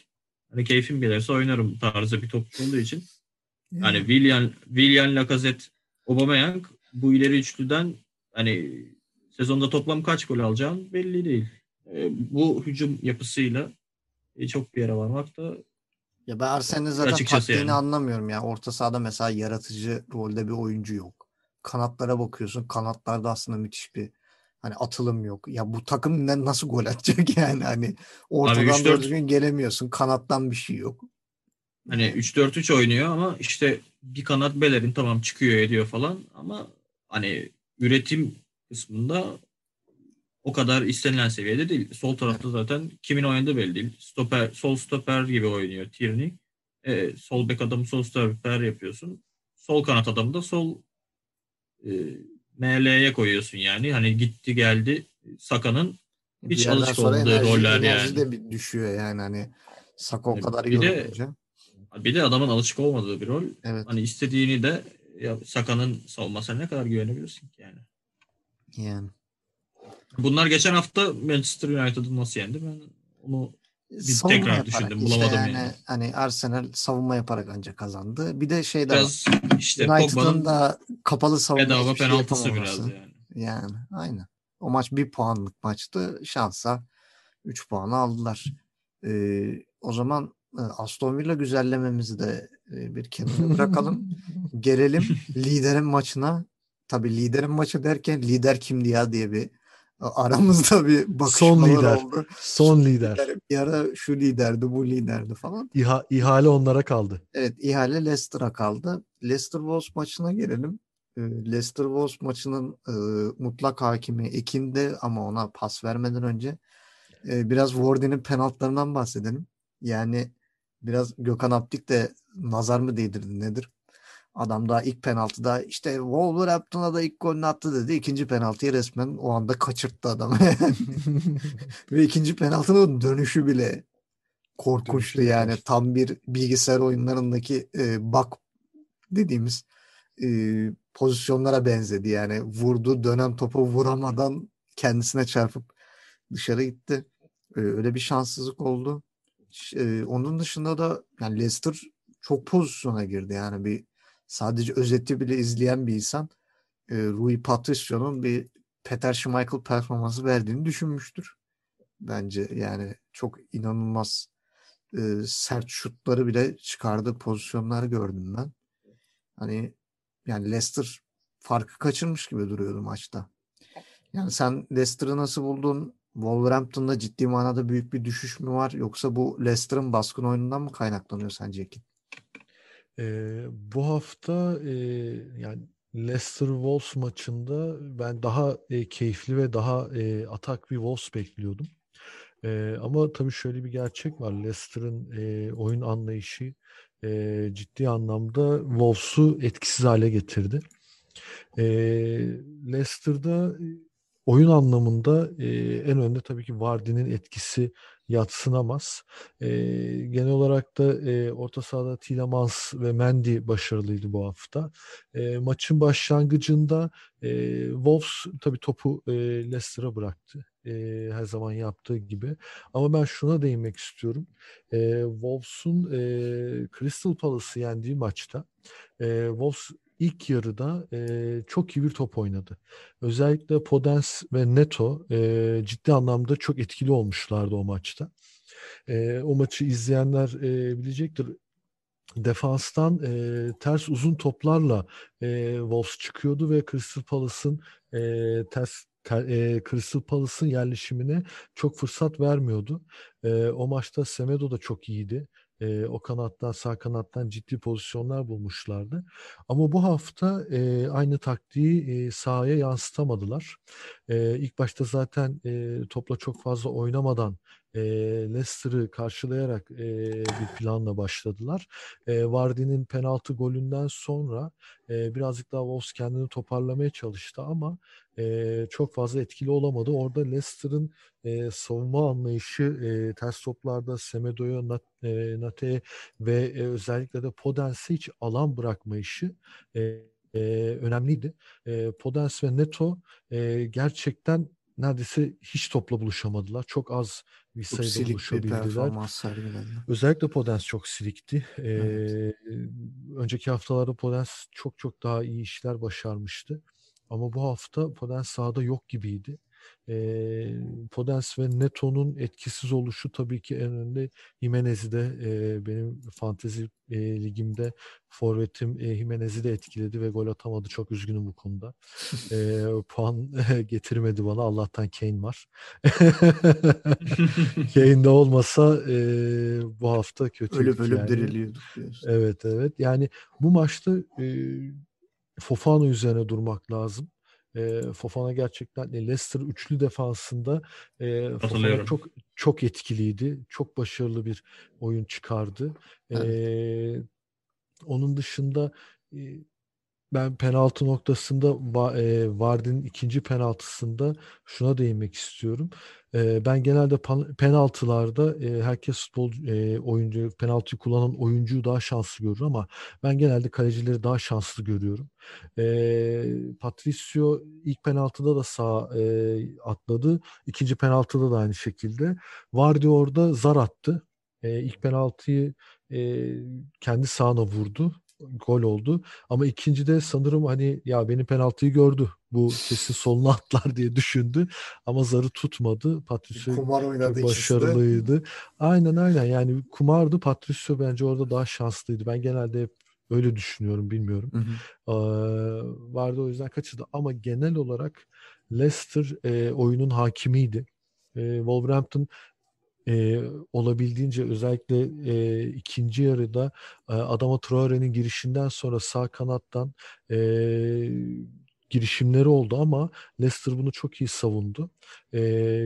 hani keyfim gelirse oynarım tarzı bir top olduğu için. Yani, yani William, William Lacazette, Aubameyang bu ileri üçlüden hani sezonda toplam kaç gol alacağım belli değil. E, bu hücum yapısıyla e, çok bir yere varmak da ya ben Arsenal'in zaten Açıkçası taktiğini yani. anlamıyorum ya. Orta sahada mesela yaratıcı rolde bir oyuncu yok. Kanatlara bakıyorsun. Kanatlarda aslında müthiş bir hani atılım yok. Ya bu takım ne, nasıl gol atacak yani hani ortadan doğru düzgün gelemiyorsun. Kanattan bir şey yok. Hani 3-4-3 oynuyor ama işte bir kanat Bellerin tamam çıkıyor ediyor falan ama hani üretim kısmında o kadar istenilen seviyede değil. Sol tarafta zaten kimin oynadığı belli değil. Stoper, sol stoper gibi oynuyor Tierney. E, sol bek adamı sol stoper yapıyorsun. Sol kanat adamı da sol e, ML'ye koyuyorsun yani. Hani gitti geldi Saka'nın hiç alışık olduğu roller yani. de bir düşüyor yani hani Saka o kadar bir de, olunca. Bir de adamın alışık olmadığı bir rol. Evet. Hani istediğini de ya Saka'nın savunmasına ne kadar güvenebilirsin ki yani. Yani. Bunlar geçen hafta Manchester United'ı nasıl yendi? Ben onu bir savunma tekrar yaparak, düşündüm. Bulamadım işte yani, yani. Hani Arsenal savunma yaparak ancak kazandı. Bir de şey de biraz işte United'ın da kapalı savunma bedava şey penaltısı şey biraz yani. Yani aynen. O maç bir puanlık maçtı. Şansa 3 puanı aldılar. Ee, o zaman e, Aston Villa güzellememizi de e, bir kenara bırakalım. Gelelim liderin maçına. Tabii liderin maçı derken lider kimdi ya diye bir aramızda bir bakışmalar Son lider. oldu. Son lider. Bir ara şu liderdi, bu liderdi falan. İha, ihale onlara kaldı. Evet, ihale Leicester'a kaldı. Leicester Wolves maçına gelelim. Ee, Leicester Wolves maçının e, mutlak hakimi Ekin'de ama ona pas vermeden önce e, biraz Wardy'nin penaltılarından bahsedelim. Yani biraz Gökhan Aptik de nazar mı değdirdi nedir? Adam daha ilk penaltıda işte Wolverhampton'a da ilk golünü attı dedi. İkinci penaltıyı resmen o anda kaçırttı adam. Ve ikinci penaltının dönüşü bile korkunçtu dönüşü yani. Dönüşü. Tam bir bilgisayar oyunlarındaki e, bak dediğimiz e, pozisyonlara benzedi. Yani vurdu dönem topu vuramadan kendisine çarpıp dışarı gitti. E, öyle bir şanssızlık oldu. E, onun dışında da yani Leicester çok pozisyona girdi. Yani bir sadece özeti bile izleyen bir insan e, Rui Patricio'nun bir Peter Schmeichel performansı verdiğini düşünmüştür. Bence yani çok inanılmaz e, sert şutları bile çıkardığı pozisyonlar gördüm ben. Hani yani Leicester farkı kaçırmış gibi duruyordu maçta. Yani sen Leicester'ı nasıl buldun? Wolverhampton'da ciddi manada büyük bir düşüş mü var? Yoksa bu Leicester'ın baskın oyunundan mı kaynaklanıyor sence Ekin? Ee, bu hafta e, yani Leicester Wolves maçında ben daha e, keyifli ve daha e, atak bir Wolves bekliyordum. E, ama tabii şöyle bir gerçek var. Leicester'ın e, oyun anlayışı e, ciddi anlamda Wolves'u etkisiz hale getirdi. E, Leicester'da oyun anlamında e, en önde tabii ki Vardy'nin etkisi yatsınamaz. E, genel olarak da e, orta sahada Tielemans ve Mendy başarılıydı bu hafta. E, maçın başlangıcında e, Wolves tabii topu e, Leicester'a bıraktı. E, her zaman yaptığı gibi. Ama ben şuna değinmek istiyorum. E, Wolves'un e, Crystal Palace'ı yendiği maçta e, Wolves ilk yarıda e, çok iyi bir top oynadı. Özellikle Podens ve Neto e, ciddi anlamda çok etkili olmuşlardı o maçta. E, o maçı izleyenler e, bilecektir. Defanstan e, ters uzun toplarla e, Wolves çıkıyordu ve Crystal Palace'ın e, ters ter, e, Crystal Palace'ın yerleşimine çok fırsat vermiyordu. E, o maçta Semedo da çok iyiydi. E, o kanattan sağ kanattan ciddi pozisyonlar bulmuşlardı. Ama bu hafta e, aynı taktiği e, sahaya yansıtamadılar. E, ilk başta zaten e, topla çok fazla oynamadan e, Leicester'ı karşılayarak e, bir planla başladılar. E, Vardy'nin penaltı golünden sonra e, birazcık daha Wolves kendini toparlamaya çalıştı ama e, çok fazla etkili olamadı. Orada Leicester'ın e, savunma anlayışı e, ters toplarda Semedo'ya, Nat, e, Nate ve e, özellikle de Podens'e hiç alan bırakma işi e, e, önemliydi. E, Podens ve Neto e, gerçekten neredeyse hiç topla buluşamadılar. Çok az bir Çok sayıda buluşabildiler. Özellikle Podens çok silikti. Ee, Evet. önceki haftalarda Podens çok çok daha iyi işler başarmıştı. Ama bu hafta Podens sahada yok gibiydi. Ee, Podens ve Neto'nun etkisiz oluşu tabii ki en önde Jimenez'i de e, benim fantezi e, ligimde forvetim e, Jimenez'i de etkiledi ve gol atamadı. Çok üzgünüm bu konuda. E, puan getirmedi bana. Allah'tan Kane var. Kane de olmasa e, bu hafta kötüydük Ölüp ölüp yani. diriliyorduk diyorsun. Evet evet. Yani bu maçta e, Fofana üzerine durmak lazım. E, Fofana gerçekten e, Leicester üçlü defansında e, Fofana çok çok etkiliydi. Çok başarılı bir oyun çıkardı. E, onun dışında e, ben penaltı noktasında e, Vardy'nin ikinci penaltısında şuna değinmek istiyorum. E, ben genelde penaltılarda e, herkes futbol oyuncu penaltıyı kullanan oyuncuyu daha şanslı görür ama ben genelde kalecileri daha şanslı görüyorum. Patricio ilk penaltıda da sağ atladı. İkinci penaltıda da aynı şekilde. Vardy orada zar attı. İlk penaltıyı kendi sağına vurdu. Gol oldu. Ama ikincide sanırım hani ya benim penaltıyı gördü. Bu kesin soluna atlar diye düşündü. Ama zarı tutmadı. Patricio Kumar oynadı de. başarılıydı. Aynen aynen yani kumardı. Patricio bence orada daha şanslıydı. Ben genelde hep öyle düşünüyorum bilmiyorum. Hı hı. Ee, vardı o yüzden kaçırdı. Ama genel olarak Leicester e, oyunun hakimiydi. E, Wolverhampton e, olabildiğince özellikle e, ikinci yarıda e, Adama Traore'nin girişinden sonra sağ kanattan e, girişimleri oldu ama Leicester bunu çok iyi savundu. E,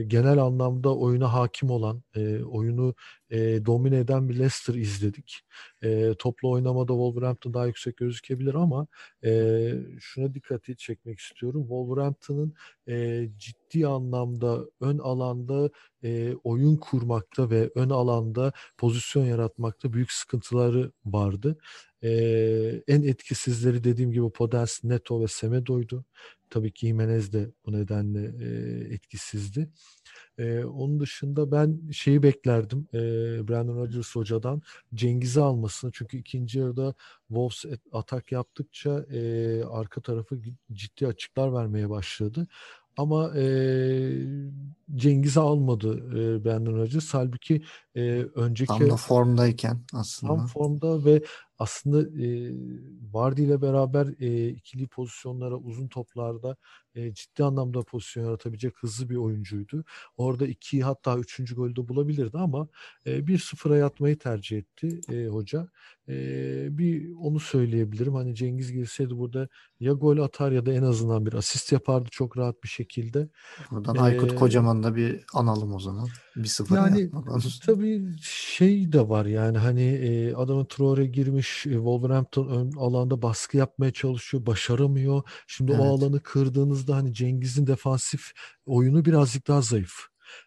genel anlamda oyuna hakim olan, e, oyunu e, domine eden bir Leicester izledik. E, toplu oynamada Wolverhampton daha yüksek gözükebilir ama e, şuna dikkati çekmek istiyorum. Wolverhampton'ın e, ciddi anlamda ön alanda e, oyun kurmakta ve ön alanda pozisyon yaratmakta büyük sıkıntıları vardı. E, en etkisizleri dediğim gibi Podens, Neto ve Semedo'ydu. Tabii ki Jimenez de bu nedenle e, etkisizdi. E, onun dışında ben şeyi beklerdim e, Brandon Rodgers hocadan Cengiz'i almasını. Çünkü ikinci yarıda Wolves et- atak yaptıkça e, arka tarafı ciddi açıklar vermeye başladı. Ama e, Cengiz'i almadı e, Brandon Rodgers. Halbuki e, önceki Tam da formdayken tam aslında. formda ve aslında e, Vardy ile beraber e, ikili pozisyonlara uzun toplarda e, ciddi anlamda pozisyon yaratabilecek hızlı bir oyuncuydu. Orada iki hatta üçüncü golü de bulabilirdi ama e, 1-0'a yatmayı tercih etti e, hoca. E, bir onu söyleyebilirim. Hani Cengiz girseydi burada ya gol atar ya da en azından bir asist yapardı çok rahat bir şekilde. Buradan Aykut Ee, Kocaman'ı da bir analım o zaman. Bir sıfır Yani yapmadan. tabii şey de var yani hani e, adamın Traore girmiş e, Wolverhampton ön alanda baskı yapmaya çalışıyor başaramıyor. Şimdi o Evet. alanı kırdığınızda hani Cengiz'in defansif oyunu birazcık daha zayıf.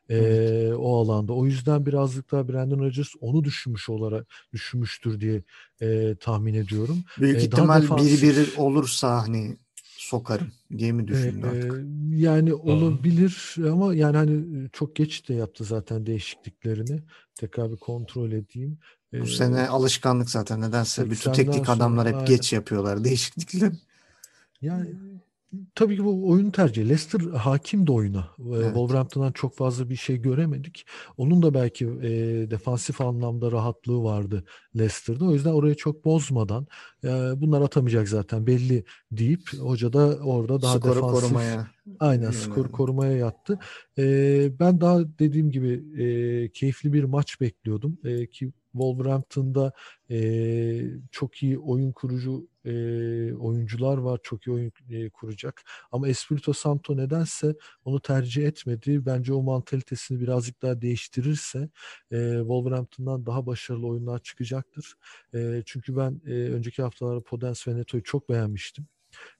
Evet. o alanda. O yüzden birazcık daha Brandon Rodgers onu düşünmüş olarak düşünmüştür diye e, tahmin ediyorum. Büyük e, daha ihtimal defansif. biri bir olursa hani sokarım diye mi düşündü Ee, artık? yani olabilir ama yani hani çok geç de yaptı zaten değişikliklerini. Tekrar bir kontrol edeyim. Bu Ee, sene alışkanlık zaten nedense. Bütün 80'den teknik adamlar hep aynen. geç yapıyorlar değişiklikler. Yani tabii ki bu oyun tercihi. Leicester hakim de oyuna. Ee, Evet. Wolverhampton'dan çok fazla bir şey göremedik. Onun da belki e, defansif anlamda rahatlığı vardı Leicester'da. O yüzden orayı çok bozmadan e, bunlar atamayacak zaten belli deyip hoca da orada daha Skoru defansif korumaya. Aynen Yani. skor korumaya yattı. Ee, ben daha dediğim gibi e, keyifli bir maç bekliyordum. E, ki Wolverhampton'da e, çok iyi oyun kurucu e, oyuncular var. Çok iyi oyun e, kuracak. Ama Espirito Santo nedense onu tercih etmedi. Bence o mantalitesini birazcık daha değiştirirse e, Wolverhampton'dan daha başarılı oyunlar çıkacaktır. E, çünkü ben e, önceki haftalarda Podence ve Neto'yu çok beğenmiştim.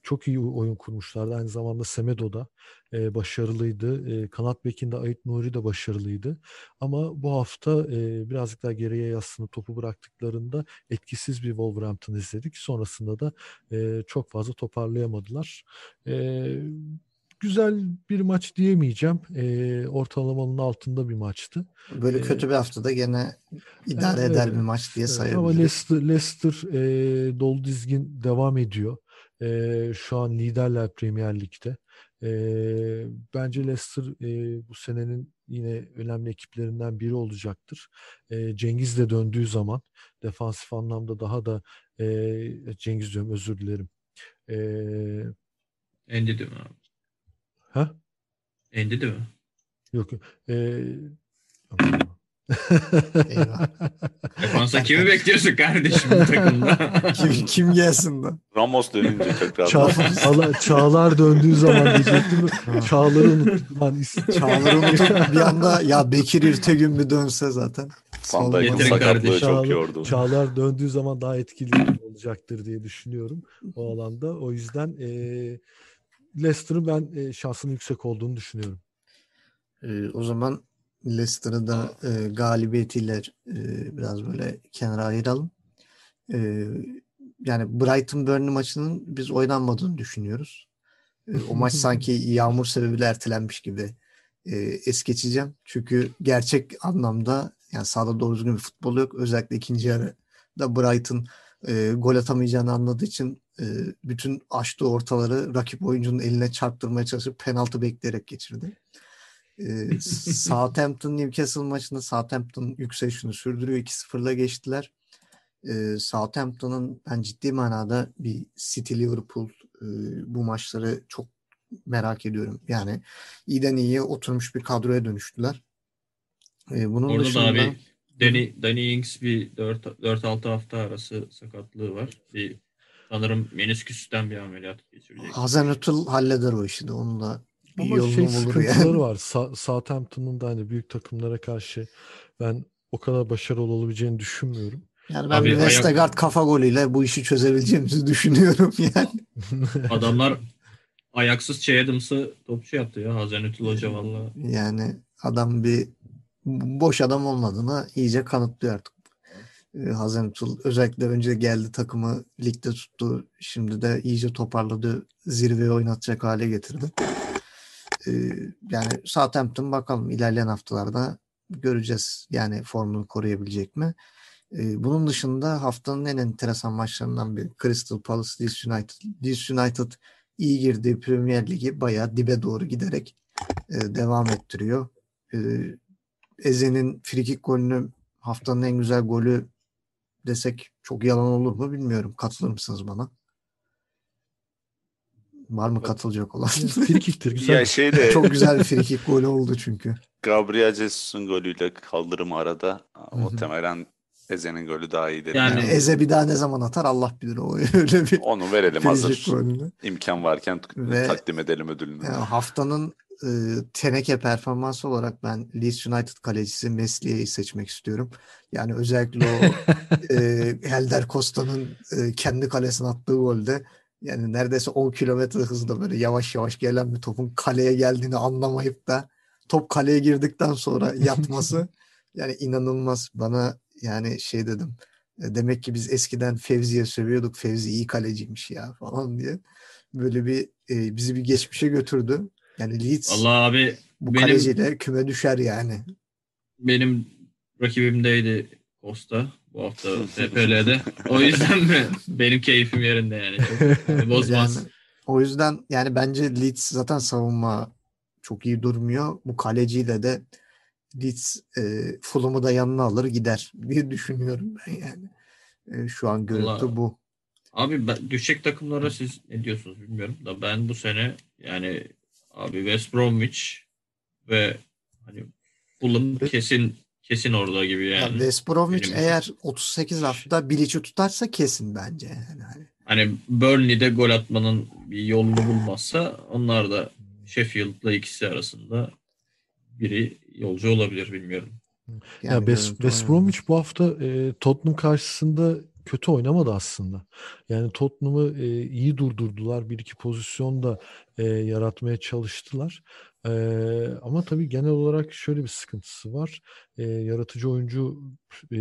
Çok iyi oyun kurmuşlardı. Aynı zamanda Semedo da e, başarılıydı. E, kanat bekinde Ait Nuri de başarılıydı. Ama bu hafta e, birazcık daha geriye yasını topu bıraktıklarında etkisiz bir Wolverhampton izledik. Sonrasında da e, çok fazla toparlayamadılar. E, güzel bir maç diyemeyeceğim. E, ortalamanın altında bir maçtı. Böyle Ee, kötü bir haftada gene idare evet, eder bir maç diye Evet, ama sayabiliriz. Leicester, Leicester e, dolu dizgin devam ediyor. E, şu an liderler Premier Lig'de. E, bence Leicester e, bu senenin yine önemli ekiplerinden biri olacaktır. E, Cengiz de döndüğü zaman defansif anlamda daha da e, Cengiz diyorum özür dilerim. E, Endi değil mi abi? ha? Endi değil mi? Yok. E, Eyvah. Defansa kimi bekliyorsun kardeşim bu takımda? Kim, kim gelsin de? Ramos dönünce tekrar. Ça- Allah- Çağlar döndüğü zaman diyecektim. Çağlar'ı unuttum lan. İsim- Çağlar'ı unutup bir anda ya Bekir İrtegün bir dönse zaten. Getirin sakatlığı kardeşim. çok Çağlar, yordu. Çağlar döndüğü zaman daha etkili olacaktır diye düşünüyorum o alanda. O yüzden e, Leicester'ın ben e, şansının yüksek olduğunu düşünüyorum. Ee, o zaman Leicester'ı da e, galibiyetiyle e, biraz böyle kenara ayıralım. E, yani Brighton Burnley maçının biz oynanmadığını düşünüyoruz. E, o maç sanki yağmur sebebiyle ertelenmiş gibi e, es geçeceğim. Çünkü gerçek anlamda yani sahada doğru düzgün bir futbol yok. Özellikle ikinci yarıda Brighton e, gol atamayacağını anladığı için e, bütün açtığı ortaları rakip oyuncunun eline çarptırmaya çalışıp penaltı bekleyerek geçirdi. E, Southampton Newcastle maçında Southampton yükselişini sürdürüyor. 2-0'la geçtiler. E, Southampton'ın ben ciddi manada bir City Liverpool e, bu maçları çok merak ediyorum. Yani iyiden iyiye oturmuş bir kadroya dönüştüler. E, bunun Orada dışında da abi Danny, Danny Ings bir 4-6 hafta arası sakatlığı var. Bir sanırım menisküsten bir ameliyat geçirecek. Hazenüttl halleder o işi de. Onu da bir Ama yolunu şey bulur sıkıntıları yani. var. Sa- Southampton'ın da hani büyük takımlara karşı ben o kadar başarılı olabileceğini düşünmüyorum. Yani ben Abi bir ayak- Vestergaard kafa golüyle bu işi çözebileceğimizi düşünüyorum yani. Adamlar ayaksız Chadhams'ı topçu yaptı ya Hazenütül Hoca valla. Yani adam bir boş adam olmadığını iyice kanıtlıyor artık. Ee, Hazenüttl özellikle önce geldi takımı ligde tuttu. Şimdi de iyice toparladı. Zirveye oynatacak hale getirdi. Ee, yani Southampton bakalım ilerleyen haftalarda göreceğiz. Yani formunu koruyabilecek mi? Ee, bunun dışında haftanın en enteresan maçlarından biri Crystal Palace Leeds United. Leeds United iyi girdiği Premier Ligi bayağı dibe doğru giderek e, devam ettiriyor. E, Eze'nin frikik golünü haftanın en güzel golü desek çok yalan olur mu bilmiyorum. Katılır mısınız bana? Var mı katılacak olan? Frikiktir güzel. Ya şey de çok güzel bir frikik golü oldu çünkü. Gabriel Jesus'un golüyle kaldırım arada. hı. Muhtemelen Eze'nin golü daha iyidir. Yani- Yani Eze bir daha ne zaman atar Allah bilir o öyle bir Onu verelim hazır. golünü. imkan varken Ve- takdim edelim ödülünü. Yani haftanın e, teneke performansı olarak ben Leeds United kalecisi Mesli'yi seçmek istiyorum. Yani özellikle o e, Helder Costa'nın e, kendi kalesine attığı golde yani neredeyse 10 kilometre hızla böyle yavaş yavaş gelen bir topun kaleye geldiğini anlamayıp da top kaleye girdikten sonra yatması yani inanılmaz bana yani şey dedim e, demek ki biz eskiden Fevzi'ye sövüyorduk Fevzi iyi kaleciymiş ya falan diye böyle bir e, bizi bir geçmişe götürdü. Yani Leeds Valla abi bu benim- kaleciyle küme düşer yani. benim rakibimdeydi Costa bu hafta TPL'de. O yüzden mi benim keyfim yerinde yani. Çok bozmaz. Yani o yüzden yani bence Leeds zaten savunma çok iyi durmuyor. Bu kaleciyle de Leeds e, Fulham'ı da yanına alır gider diye düşünüyorum ben yani. E, şu an görüntü Vallahi- bu. Abi ben, düşecek takımlara siz ne diyorsunuz bilmiyorum da ben bu sene yani abi West Bromwich ve hani Fulham kesin kesin orada gibi Ya yani. West Bromwich Benim için. eğer 38 hafta Bilic'i tutarsa kesin bence. Yani hani. Hani Burnley'de gol atmanın bir yolunu bulmazsa onlar da Sheffield'la ikisi arasında biri yolcu olabilir bilmiyorum. Ya Yani West, görüntü West önemli. Bromwich bu hafta e, Tottenham karşısında kötü oynamadı aslında. Yani Tottenham'ı e, iyi durdurdular. Bir iki pozisyon da e, yaratmaya çalıştılar. E, ama tabii genel olarak şöyle bir sıkıntısı var. E, yaratıcı oyuncu e,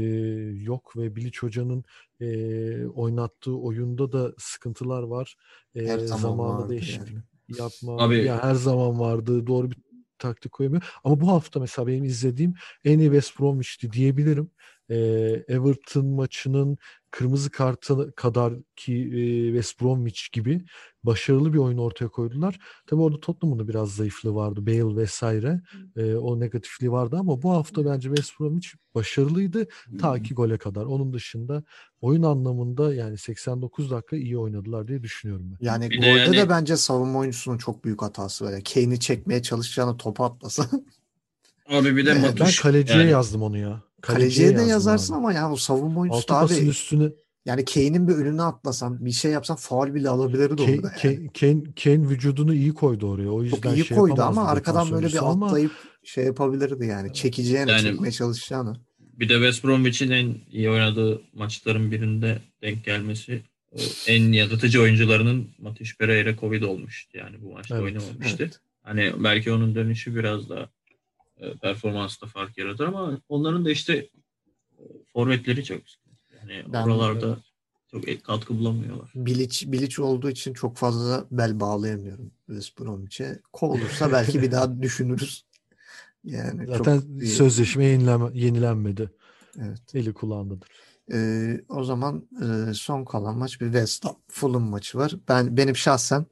yok ve Bilic Hoca'nın e, oynattığı oyunda da sıkıntılar var. E, Her zaman zamanında vardı değişiklik yani. yapma. Abi- Ya her zaman vardı. Doğru bir taktik koyamıyor. Ama bu hafta mesela benim izlediğim en iyi West Bromwich'ti diyebilirim. Ee, Everton maçının kırmızı kartı kadar ki e, West Bromwich gibi başarılı bir oyun ortaya koydular. Tabii orada Tottenham'ın da biraz zayıflığı vardı. Bale vesaire. Ee, o negatifliği vardı ama bu hafta bence West Bromwich başarılıydı ta ki gole kadar. Onun dışında oyun anlamında yani 89 dakika iyi oynadılar diye düşünüyorum ben. Yani Bir de golde yani- de bence savunma oyuncusunun çok büyük hatası var. Yani Kane'i çekmeye çalışacağını topa atlasa. Abi bir de Evet, ben Ben Matuş kaleciye yani yazdım onu ya. Kaleciye de yazdım yazarsın abi. ama yani o savunma oyuncusu Altı abi üstüne yani Kane'in bir önüne atlasan bir şey yapsan faul bile alabilirdi Kane, orada yani. Kane, Kane, Kane vücudunu iyi koydu oraya. O yüzden Çok iyi şey koydu ama arkadan böyle bir ama atlayıp şey yapabilirdi yani. Çekeceğine Yani- çekmeye çalışacağını. bir de West Bromwich'in en iyi oynadığı maçların birinde denk gelmesi o en yaratıcı oyuncularının Matiş Pereira Covid olmuştu yani bu maçta Evet, oynamamıştı. Evet. Hani belki onun dönüşü biraz da e, performansta fark yaratır ama onların da işte e, forvetleri çok. Yani Ben- oralarda çok el- katkı bulamıyorlar. Bilic, Bilic olduğu için çok fazla bel bağlayamıyorum West Bromwich'e. Kovulursa belki bir daha düşünürüz. Yani çok zaten bir- sözleşme yenilen, yenilenmedi. Evet. Eli kulağındadır. Ee, o zaman e, son kalan maç bir West Ham Fulham maçı var. Ben benim şahsen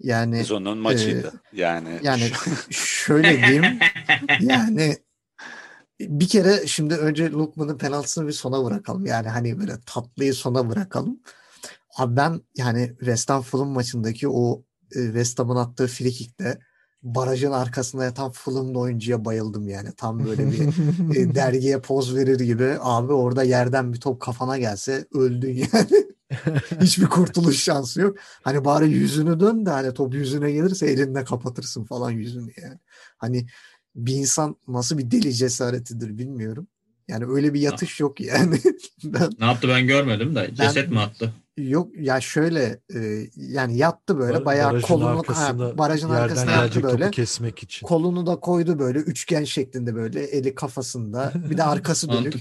yani Sezonun maçıydı. yani yani şu- şöyle diyeyim yani bir kere şimdi önce Lukman'ın penaltısını bir sona bırakalım. Yani hani böyle tatlıyı sona bırakalım. Abi ben yani West Ham Fulham maçındaki o e, West Ham'ın attığı free kick'te barajın arkasında yatan Fulham'lı oyuncuya bayıldım yani. Tam böyle bir e, dergiye poz verir gibi. Abi orada yerden bir top kafana gelse öldün yani. Hiçbir kurtuluş şansı yok. Hani bari yüzünü dön de hani top yüzüne gelirse elinle kapatırsın falan yüzünü yani. Hani bir insan nasıl bir deli cesaretidir bilmiyorum. Yani öyle bir yatış yok yani. ben Ne yaptı ben görmedim de. Ceset mi attı? yok ya şöyle e, yani yattı böyle Bar- bayağı barajın kolunu ha, barajın arkasına yattı böyle. topu kesmek için. Kolunu da koydu böyle üçgen şeklinde böyle eli kafasında. Bir de arkası dönük.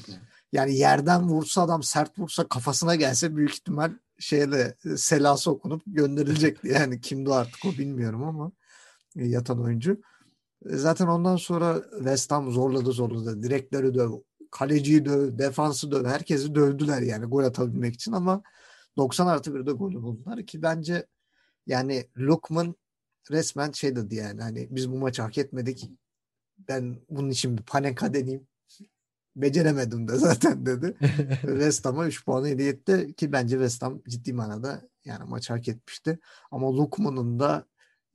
Yani yerden vursa adam sert vursa kafasına gelse büyük ihtimal şeyle e, selası okunup gönderilecekti. Yani kimdi artık o bilmiyorum ama e, yatan oyuncu. E, Zaten ondan sonra West Ham zorladı zorladı. Direkleri döv, kaleciyi döv, defansı döv. Herkesi dövdüler yani gol atabilmek için ama 90 artı 1'de golü buldular ki bence yani Lukman resmen şey dedi yani hani biz bu maçı hak etmedik. Ben bunun için bir panenka deneyeyim. Beceremedim de zaten dedi. West Ham'a 3 puanı hediye etti ki bence West Ham ciddi manada yani maçı hak etmişti. Ama Lukman'ın da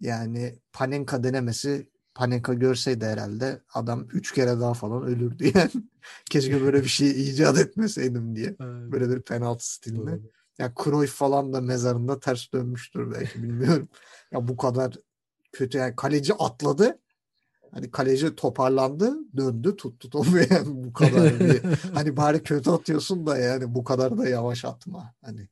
yani Panenka denemesi Panenka görseydi herhalde adam 3 kere daha falan ölürdü yani. Keşke böyle bir şey icat etmeseydim diye. Böyle bir penaltı stilinde. Doğru. Ya Cruyff falan da mezarında ters dönmüştür belki bilmiyorum. ya bu kadar kötü yani kaleci atladı. Hani kaleci toparlandı, döndü, tuttu topu yani bu kadar bir hani bari kötü atıyorsun da yani bu kadar da yavaş atma hani.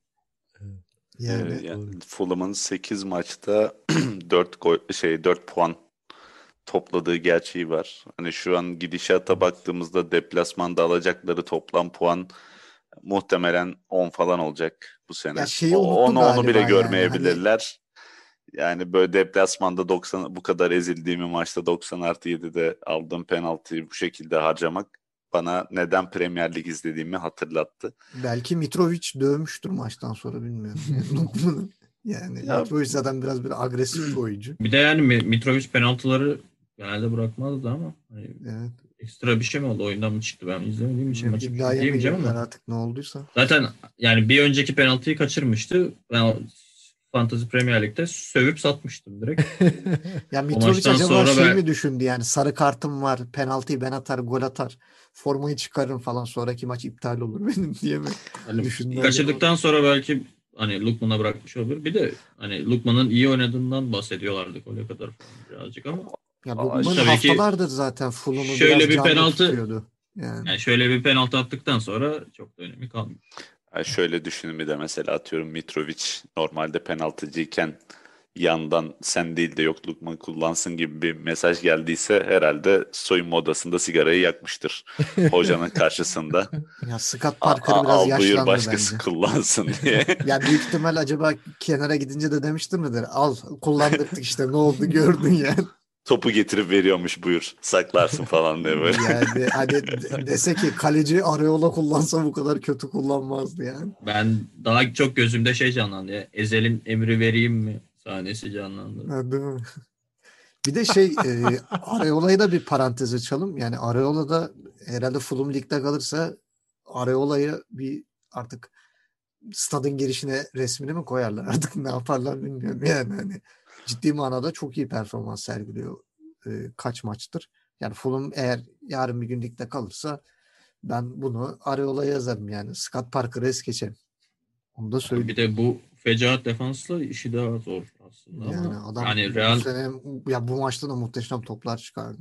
Yani Ee, yani doğru. Fulham'ın 8 maçta 4 gol şey 4 puan topladığı gerçeği var. Hani şu an gidişata baktığımızda deplasmanda alacakları toplam puan muhtemelen 10 falan olacak bu sene. Ya şeyi O- onu onu bile yani, görmeyebilirler. Yani böyle deplasmanda 90 bu kadar ezildiğimi maçta 90 artı 7'de aldığım penaltıyı bu şekilde harcamak bana neden Premier Lig izlediğimi hatırlattı. belki Mitrovic dövmüştür maçtan sonra bilmiyorum. Yani, yani Ya- Mitrovic zaten biraz bir agresif bir oyuncu. Bir de yani Mi- Mitrovic penaltıları genelde bırakmazdı ama hani Evet. ekstra bir şey mi oldu? Oyundan mı çıktı? Ben izlemediğim için maçı diyemeyeceğim ama. artık ne olduysa. Zaten yani bir önceki penaltıyı kaçırmıştı. Ben Fantasy Premier Lig'de sövüp satmıştım direkt. Ya Mitrovic acaba sonra şey ben- mi düşündü yani sarı kartım var penaltıyı ben atar gol atar formayı çıkarırım falan sonraki maç iptal olur benim diye mi? Hani Düşündüler kaçırdıktan sonra belki hani Lukman'a bırakmış olabilir. Bir de hani Lukman'ın iyi oynadığından bahsediyorlardı gole kadar birazcık ama Ya Aa, Lukman tabii ki haftalardır zaten Fulham'ı şöyle biraz bir canlı penaltı- tutuyordu. Yani. yani şöyle bir penaltı attıktan sonra çok da önemi kalmıyor. Yani şöyle düşünün bir de mesela atıyorum Mitrovic normalde penaltıcıyken yandan sen değil de yok Lukman kullansın gibi bir mesaj geldiyse herhalde soyunma odasında sigarayı yakmıştır hocanın karşısında. Ya Scott Parker aa, biraz al buyur yaşlandı başkası bence. kullansın diye. Ya büyük ihtimal acaba kenara gidince de demiştir midir? Al kullandırdık işte ne oldu gördün yani. Topu getirip veriyormuş buyur saklarsın falan diye böyle. Yani hani de- dese ki kaleci Areola kullansa bu kadar kötü kullanmazdı yani. Ben daha çok gözümde şey canlandı ya. Ezel'in emri vereyim mi sahnesi canlandı. Ha, değil mi? Bir de şey e, Areola'yı da bir parantez açalım. Yani Areola da herhalde Fulham Lig'de kalırsa Areola'yı bir artık stadın girişine resmini mi koyarlar artık ne yaparlar bilmiyorum yani hani ciddi manada çok iyi performans sergiliyor e, kaç maçtır. Yani Fulham eğer yarın bir gün ligde kalırsa ben bunu Areola'ya yazarım yani. Scott Parker'ı es geçerim. Onu da söyleyeyim. Bir de bu fecaat defansla işi daha zor aslında Yani ama adam yani Real sene ya bu maçta da muhteşem toplar çıkardı.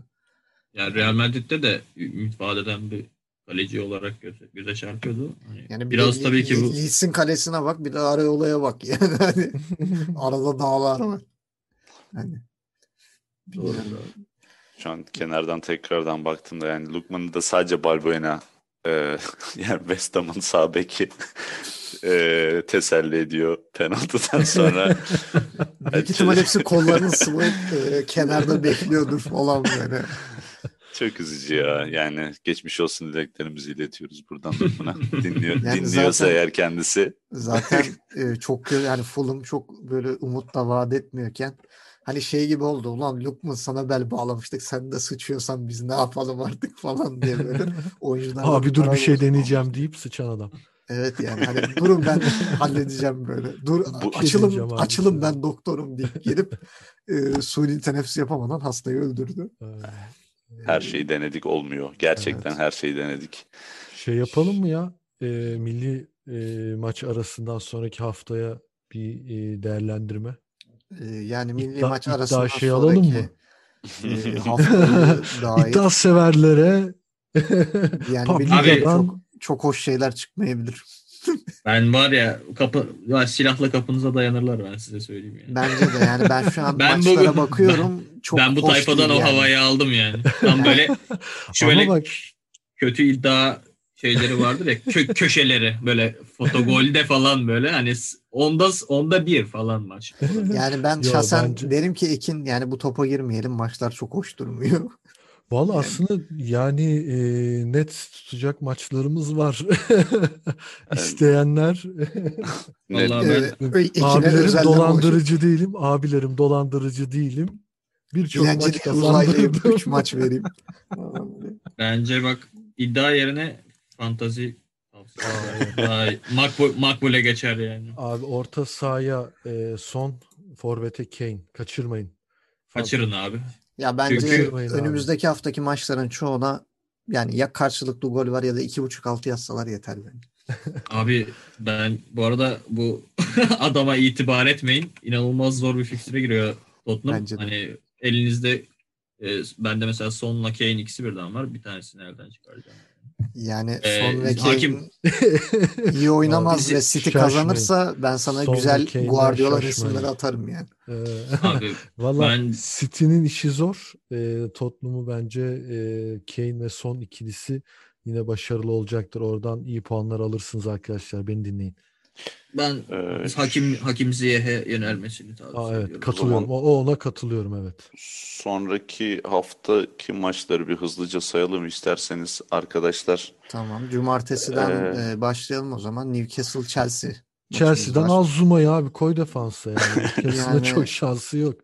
yani Real Madrid'de de ümit vaat eden bir kaleci olarak göze, göze çarpıyordu. Hani Yani bir biraz de tabii ki bu Leeds'in kalesine bak bir de Areola'ya bak yani hani arada dağlar var. Hani Doğru. Şu an kenardan tekrardan baktığımda yani Lukman'ı da sadece Balbuena e, yani West Ham'ın sağ beki e, teselli ediyor penaltıdan sonra. Büyük ihtimal hepsi kollarını sıvayıp e, kenarda bekliyordur falan böyle. Çok üzücü ya. Yani geçmiş olsun dileklerimizi iletiyoruz buradan Lukman'a. Dinliyor, Yani dinliyorsa zaten- eğer kendisi. Zaten e, çok yani Fulham çok böyle umutla vaat etmiyorken hani şey gibi oldu ulan Lukman sana bel bağlamıştık sen de sıçıyorsan biz ne yapalım artık falan diye böyle oyuncular Abi dur bir şey deneyeceğim deyip sıçan adam. Evet yani hani durun ben halledeceğim böyle. Dur Bu- açılım abi. açılım ben doktorum deyip gelip e, suni teneffüs yapamadan hastayı öldürdü. Her şeyi denedik olmuyor. Gerçekten Evet. her şeyi denedik. Şey yapalım mı ya? Ee, milli e, maç arasından sonraki haftaya bir e, değerlendirme. E, yani milli İddia- maç iddia arasından şey alalım mı? e, dair İddia severlere yani bilmiyorum, Liga'dan- çok, çok hoş şeyler çıkmayabilir. ben var ya kapı var silahla kapınıza dayanırlar ben size söyleyeyim yani. Bence de yani ben şu an Ben maçlara bugün- bakıyorum. çok ben bu tayfadan o yani. havayı aldım yani. Tam böyle şöyle bak kötü iddia şeyleri vardır ya kö- köşeleri böyle fotogolde falan böyle hani onda onda bir falan maç. Yani ben Yo, şahsen bence- derim ki Ekin yani bu topa girmeyelim maçlar çok hoş durmuyor. Valla aslında yani e, net tutacak maçlarımız var. İsteyenler Vallahi ben abilerim dolandırıcı değilim. Abilerim dolandırıcı değilim. Birçok maç kazandırdım. 3 maç vereyim. bence bak iddia yerine fantazi makbul, makbule geçer yani. Abi orta sahaya e, son forvete Kane. Kaçırmayın. Kaçırın abi. Ya bence Çünkü- önümüzdeki haftaki maçların çoğuna yani ya karşılıklı gol var ya da 2.5 altı yazsalar yeter bence. Abi ben bu arada bu adama itibar etmeyin. İnanılmaz zor bir fikstüre giriyor Tottenham. Bence de. Hani elinizde e, bende mesela Son'la Kane ikisi birden var. Bir tanesini elden çıkaracağım. Yani Ee, son ve hakim- iyi oynamaz ve City şaşmayın. kazanırsa ben sana Son güzel Guardiola resimleri atarım yani. E, Abi Valla Ben- City'nin işi zor. E, Tottenham'ı bence e, Kane ve son ikilisi yine başarılı olacaktır. Oradan iyi puanlar alırsınız arkadaşlar. Beni dinleyin. Ben Ee, hakim hakim Ziyeh'e yönelmesini tavsiye Aa, evet ediyorum. katılıyorum. O, o ona katılıyorum evet. Sonraki haftaki maçları bir hızlıca sayalım isterseniz arkadaşlar. Tamam. Cumartesiden Ee, e, başlayalım o zaman. Newcastle Chelsea. maçımız Chelsea'den Zuma'yı abi koy defansa yani. Newcastle'da Yani- çok şansı yok.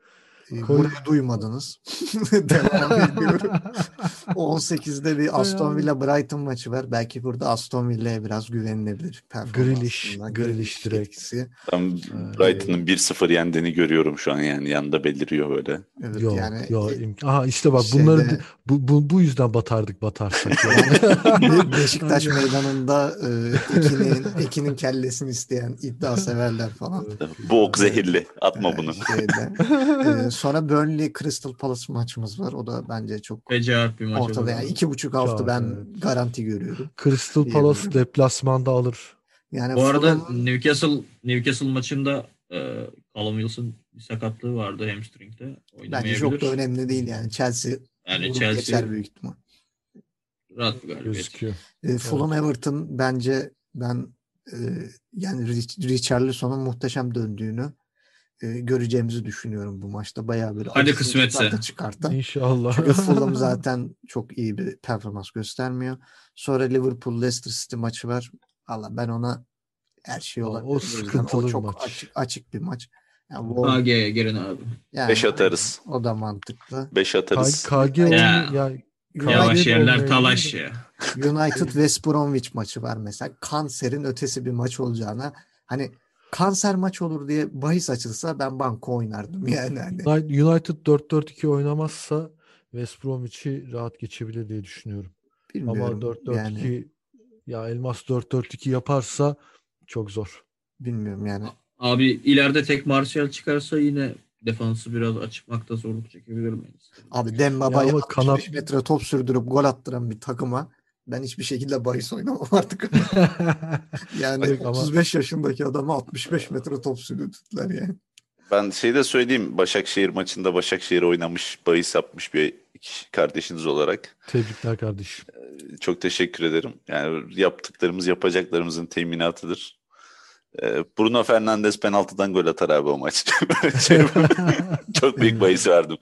E, koy. Burayı duymadınız. Devam ediyorum. 18'de bir Aston Villa Brighton maçı var. Belki burada Aston Villa'ya biraz güvenilebilir. Grealish. Grealish direkt. etkisi. Ben Brighton'ın 1-0 yendiğini görüyorum şu an yani yanında beliriyor böyle. Evet Yok, yani yok. e, imk- Aha işte bak bunları şeyde- bu, bu, bu yüzden batardık batarsak. Yani. Be- Beşiktaş meydanında e, Ekin'in, Ekin'in kellesini isteyen iddia severler falan. Bu ok zehirli. Atma Yani bunu. şeyde. E, sonra Burnley Crystal Palace maçımız var. O da bence çok Fecaat bir maç ortada. Yani iki buçuk altı Çok, ben evet. garanti görüyorum. Crystal Palace deplasmanda alır. Yani Bu arada Fulham- Newcastle Newcastle maçında e, Callum Wilson bir sakatlığı vardı hamstring'de. bence çok da önemli değil yani. Chelsea Yani Chelsea geçer büyük ihtimal. rahat bir galibiyet. Gözüküyor. E, Fulham Everton bence ben e, yani Rich- Richarlison'un muhteşem döndüğünü e, göreceğimizi düşünüyorum bu maçta. Bayağı böyle Hadi kısmetse. çıkarta çıkarta. İnşallah. Çünkü Fulham zaten çok iyi bir performans göstermiyor. Sonra Liverpool Leicester City maçı var. Allah ben ona her şey olabilir. o sıkıntılı bir çok maç. Açık, açık bir maç. Yani, Wolves- AG'ye girin abi. yani 5 atarız. O da mantıklı. 5 K- atarız. KG Ya. ya Yavaş United yerler olmayabilir talaş ya. United West Bromwich maçı var mesela. Kanserin ötesi bir maç olacağına hani kanser maç olur diye bahis açılsa ben banko oynardım yani. Hani. United 4-4-2 oynamazsa West Bromwich'i rahat geçebilir diye düşünüyorum. Ama Bilmiyorum. 4-4-2 yani ya Elmas 4-4-2 yaparsa çok zor. bilmiyorum yani. Abi ileride tek Martial çıkarsa yine defansı biraz açmakta zorluk çekebilir miyiz? Abi Dembaba'yı Ya ama 65 kanat- metre top sürdürüp gol attıran bir takıma ben hiçbir şekilde bahis oynamam artık. yani ama- 35 yaşındaki adamı 65 metre top sürdürdüler yani. Ben şey de söyleyeyim. Başakşehir maçında Başakşehir oynamış, bahis yapmış bir kardeşiniz olarak. Tebrikler kardeşim. Çok teşekkür ederim. Yani yaptıklarımız yapacaklarımızın teminatıdır. Ee, Bruno Fernandes penaltıdan gol atar abi o maç. Şey, Çok büyük bahis verdim.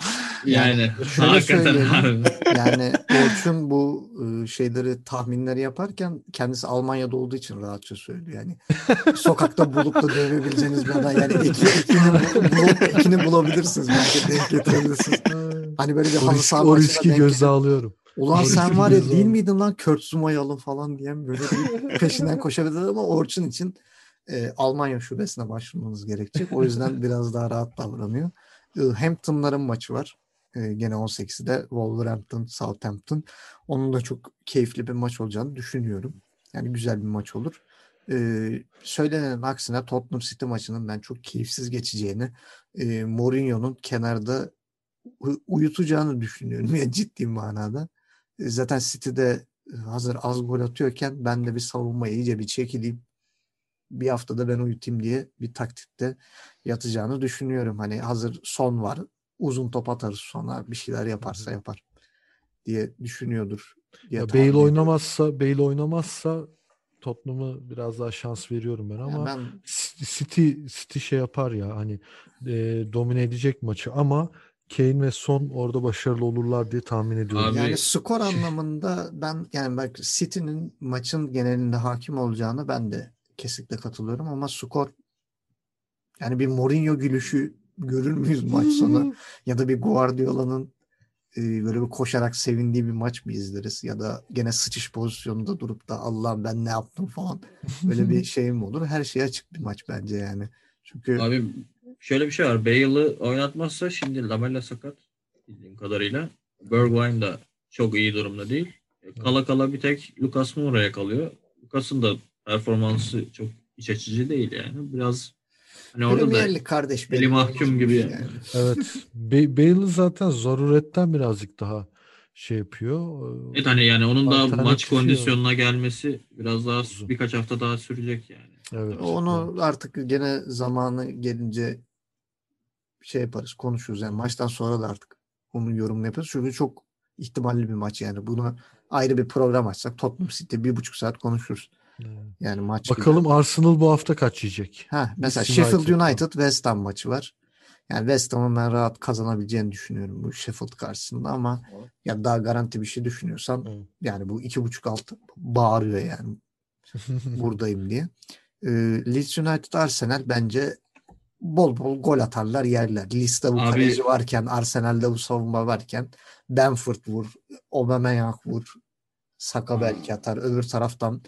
Yani Şöyle hakikaten harbi. Yani Orçun bu e, şeyleri tahminleri yaparken kendisi Almanya'da olduğu için rahatça söylüyor. Yani sokakta bulup da dövebileceğiniz bir adam. Yani iki, ikini, bulup, ikini bulabilirsiniz. Belki denk getirebilirsiniz. Hani böyle bir halı saha o riski göze alıyorum. Ulan sen var ya değil miydin lan Kurt Zuma'yı alın falan diyen böyle bir peşinden koşabilir ama Orçun için e, Almanya şubesine başvurmanız gerekecek. O yüzden biraz daha rahat davranıyor. E, Hampton'ların maçı var. E, gene 18'de Wolverhampton, Southampton. Onun da çok keyifli bir maç olacağını düşünüyorum. Yani güzel bir maç olur. E, söylenenin aksine Tottenham City maçının ben çok keyifsiz geçeceğini, e, Mourinho'nun kenarda uyutacağını düşünüyorum. Yani ciddi manada. E, Zaten City'de e, hazır az gol atıyorken ben de bir savunmaya iyice bir çekileyim. Bir haftada ben uyutayım diye bir taktikte yatacağını düşünüyorum. Hani hazır son var. Uzun top atarız sonra bir şeyler yaparsa yapar diye düşünüyordur. diye Ya Bale oynamazsa Bale oynamazsa Tottenham'ı biraz daha şans veriyorum ben Yani ama ben City City şey yapar ya hani e, domine edecek maçı ama Kane ve Son orada başarılı olurlar diye tahmin ediyorum. Abi- yani skor anlamında ben yani bak City'nin maçın genelinde hakim olacağını ben de kesinlikle katılıyorum ama skor yani bir Mourinho gülüşü görür müyüz maç sonu ya da bir Guardiola'nın e, böyle bir koşarak sevindiği bir maç mı izleriz ya da gene sıçış pozisyonunda durup da Allah'ım ben ne yaptım falan böyle bir şey mi olur? Her şeye açık bir maç bence yani. Çünkü Abi şöyle bir şey var. Bale'ı oynatmazsa şimdi Lamela sakat bildiğim kadarıyla. Bergwijn da çok iyi durumda değil. E, Kala kala bir tek Lucas Moura'ya kalıyor. Lucas'ın da performansı çok iç açıcı değil yani. Biraz hani orada da kardeş eli benim mahkum gibi. yani. Evet. Ba- Bale'ı zaten zaruretten birazcık daha şey yapıyor. Evet hani yani onun da maç yok. kondisyonuna gelmesi biraz daha Uzun. birkaç hafta daha sürecek yani. Evet. evet. Onu artık gene zamanı gelince şey yaparız, konuşuruz. Yani maçtan sonra da artık onu yorum yaparız. Çünkü çok ihtimalli bir maç yani. Bunu ayrı bir program açsak Tottenham City bir buçuk saat konuşuruz. Yani maç. Bakalım Arsenal bu hafta kaç yiyecek? Ha, mesela Leeds Sheffield United. West Ham maçı var. Yani West Ham'ın ben rahat kazanabileceğini düşünüyorum bu Sheffield karşısında ama ya daha garanti bir şey düşünüyorsan Evet. yani bu iki buçuk altı bağırıyor yani buradayım diye. Ee, Leeds United Arsenal bence bol bol gol atarlar yerler. Liste bu Abi- kaleci varken, Arsenal'de bu savunma varken Benford vur, Aubameyang vur, Saka belki atar. Öbür taraftan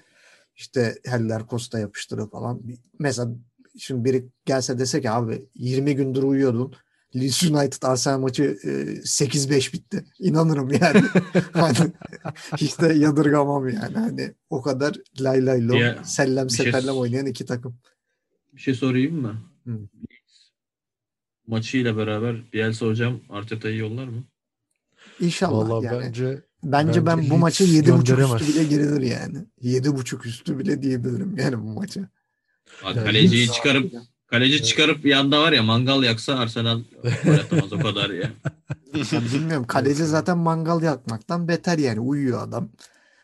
işte Heller Costa yapıştırır falan. Mesela şimdi biri gelse dese ki abi 20 gündür uyuyordun. Leeds United Arsenal maçı e, 8-5 bitti. İnanırım yani. hani hiç de yadırgamam yani. Hani o kadar lay lay lo, Ya, sellem bir şey- seferlem oynayan iki takım. Bir şey sorayım mı? Hı. Maçıyla beraber Bielsa hocam Arteta'yı yollar mı? İnşallah Vallahi yani. bence Bence, ben bence bu hiç maça 7.5 gönderemez. üstü bile girilir yani. 7.5 üstü bile diyebilirim yani bu maça. Abi kaleciyi hiç- çıkarıp kaleci çıkarıp yanda var ya mangal yaksa Arsenal atamaz o kadar ya. Ya bilmiyorum. Kaleci zaten mangal yakmaktan beter yani. Uyuyor adam.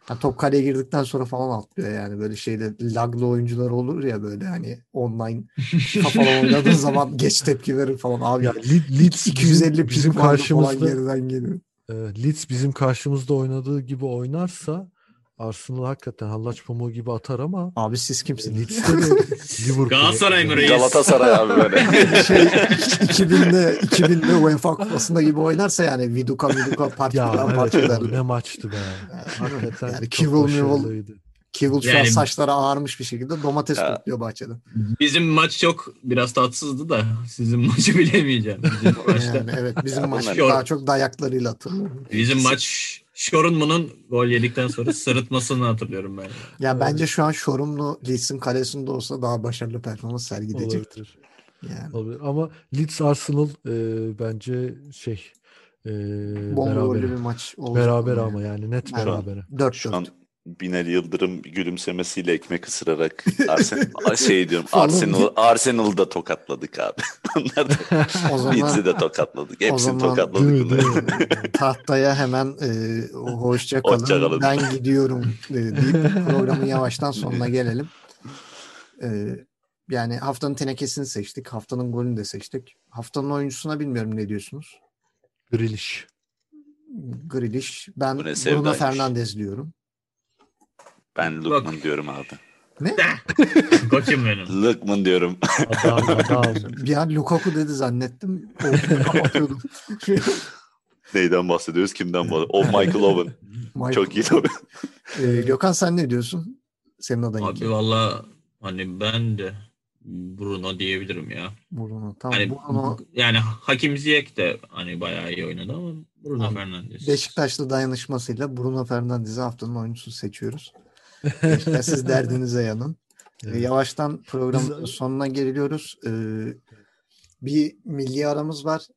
Ha, top kaleye girdikten sonra falan atlıyor yani. Böyle şeyde laglı oyuncular olur ya böyle hani online kafalı oynadığın zaman geç tepki verir falan. Abi ya Le- Leeds 250 bizim, bizim karşımızda geriden geliyor. E, Leeds bizim karşımızda oynadığı gibi oynarsa Arsenal hakikaten hallaç pamuğu gibi atar ama Abi siz kimsiniz? Leeds'te de Liverpool. Galatasaray mı reis? Galatasaray abi böyle. şey 2000'de 2000'de UEFA kupasında gibi oynarsa yani Viduka Viduka parça Ya evet ne maçtı be. Hakikaten Yani çok Mivil- başarılıydı. Kivil şu an Yani- saçları ağarmış bir şekilde domates Ya. topluyor bahçede. Bizim maç çok biraz tatsızdı da sizin maçı bilemeyeceğim. Bizim maçta Yani evet bizim Ya maç bunlar- daha çok dayaklarıyla hatırlıyorum. bizim maç Şorunmu'nun gol yedikten sonra sırıtmasını hatırlıyorum ben. Ya bence şu an Şorumlu Leeds'in kalesinde olsa daha başarılı performans sergileyecektir. Olabilir. Yani. Olabilir. Ama Leeds Arsenal e, bence şey e, Bol gollü bir beraber. maç olacak. Beraber ama yani net Şu an- beraber. 4 Şu an Binali Yıldırım gülümsemesiyle ekmek ısırarak Arsenal şey diyorum Arsenal Arsenal'da tokatladık abi. Onlar da O zaman Leeds'i de tokatladık. Hepsini zaman- tokatladık değil mi? tahtaya hemen e, hoşça kalın. Hoşça kalın. Ben gidiyorum e, deyip programın yavaştan sonuna gelelim. E, yani haftanın tenekesini seçtik. Haftanın golünü de seçtik. Haftanın oyuncusuna bilmiyorum ne diyorsunuz? Grealish. Grealish. Ben Bruno. Fernandes diyorum. Ben Lukman diyorum abi. Ne? Koçum benim. Lukman diyorum. Adam adam. Bir an Lukaku dedi zannettim. Kapatıyordum. Neyden bahsediyoruz? Kimden bahsediyoruz? O Michael Owen. Michael- Çok iyi tabii. E, Gökhan sen ne diyorsun? Senin adayın Abi valla hani ben de Bruno diyebilirim ya. Bruno. Tamam. Hani Bruno yani Hakim Ziyech de hani bayağı iyi oynadı ama Bruno Tamam. Fernandes. Beşiktaşlı dayanışmasıyla Bruno Fernandes'i haftanın oyuncusu seçiyoruz. Siz derdinize yanın. Ee, Evet. Yavaştan programın Biz- sonuna geliyoruz. Ee, bir milli aramız var.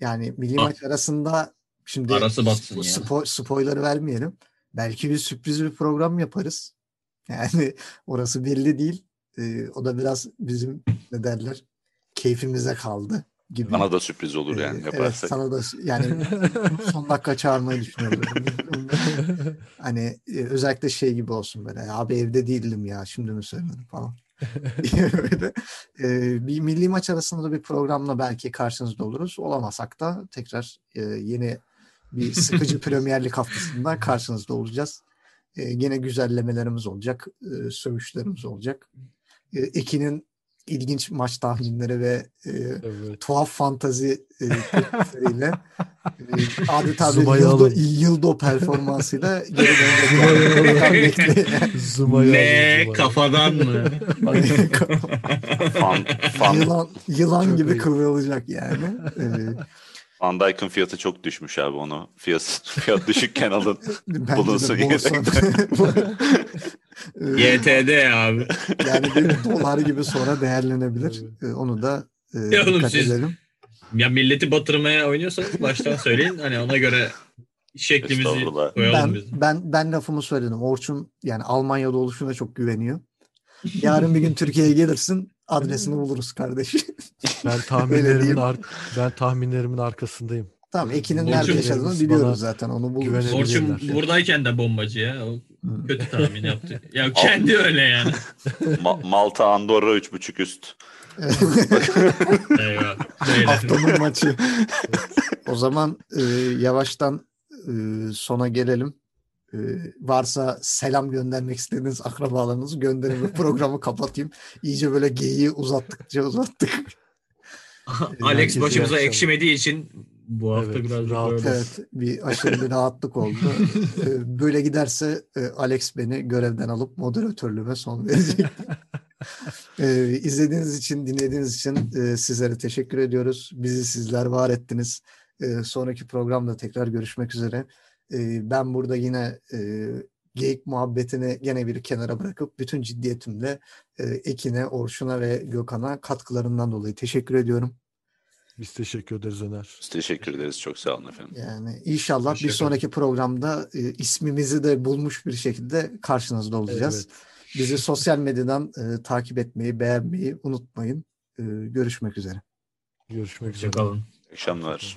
Yani milli Ah. maç arasında şimdi Arası ya. spo- spoiler vermeyelim. Belki bir sürpriz bir program yaparız. Yani orası belli değil. Ee, o da biraz bizim ne derler keyfimize kaldı gibi. Bana da sürpriz olur Ee, yani evet yaparsak. sana da yani son dakika çağırmayı düşünüyorum. hani e, özellikle şey gibi olsun böyle. Abi evde değildim ya şimdi mi söyledim falan. böyle. E, bir milli maç arasında da bir programla belki karşınızda oluruz. Olamasak da tekrar e, yeni bir sıkıcı Premier Lig haftasında karşınızda olacağız. E, yine güzellemelerimiz olacak. E, sövüşlerimiz olacak. E, Ekin'in ilginç maç tahminleri ve e, evet. tuhaf fantazi e, teklifleriyle e, adeta bir yıldo, yıldo performansıyla geri Zuma'yı ne Zuma'yı. kafadan mı? Fan, fan, yılan yılan Çok gibi iyi. kıvrılacak yani. E, Van Dijk'ın fiyatı çok düşmüş abi onu. Fiyat, fiyat düşükken alın. bence Bulunsun de YTD abi. yani bir dolar gibi sonra değerlenebilir. Evet. E, onu da e, Ya oğlum dikkat siz- edelim. Ya milleti batırmaya oynuyorsanız baştan söyleyin. Hani ona göre şeklimizi koyalım Ben, biz. ben ben lafımı söyledim. Orçun yani Almanya'da oluşuna çok güveniyor. Yarın bir gün Türkiye'ye gelirsin adresini buluruz kardeş. Ben tahminlerimin ar- ben tahminlerimin arkasındayım. tamam Ekin'in nerede yaşadığını biliyoruz zaten onu buluruz. Orçun buradayken de bombacı ya. O. kötü tahmin yaptı. Ya kendi öyle yani. Ma- Malta Andorra 3.5 üst. Eyvah. Haftanın maçı. O zaman e, yavaştan e, sona gelelim. E, varsa selam göndermek istediğiniz akrabalarınızı gönderin ve programı kapatayım. İyice böyle geyiği uzattıkça uzattık. Alex başımıza akşamlar. ekşimediği için bu hafta Evet, birazcık rahat. böyle. Evet, bir aşırı bir rahatlık oldu. Ee, Böyle giderse e, Alex beni görevden alıp moderatörlüğüme son verecek. Ee, İzlediğiniz için, dinlediğiniz için e, sizlere teşekkür ediyoruz. Bizi sizler var ettiniz. Ee, Sonraki programda tekrar görüşmek üzere. Ee, Ben burada yine e, geyik muhabbetini gene bir kenara bırakıp bütün ciddiyetimle e, Ekin'e, Orçun'a ve Gökhan'a katkılarından dolayı teşekkür ediyorum. Biz teşekkür ederiz Öner. Biz teşekkür ederiz. Çok sağ olun efendim. Yani inşallah bir Hoşça kalın. sonraki programda e, ismimizi de bulmuş bir şekilde karşınızda olacağız. Evet. Bizi sosyal medyadan e, takip etmeyi, beğenmeyi unutmayın. E, görüşmek üzere. Görüşmek üzere. Hoşçakalın. İyi akşamlar.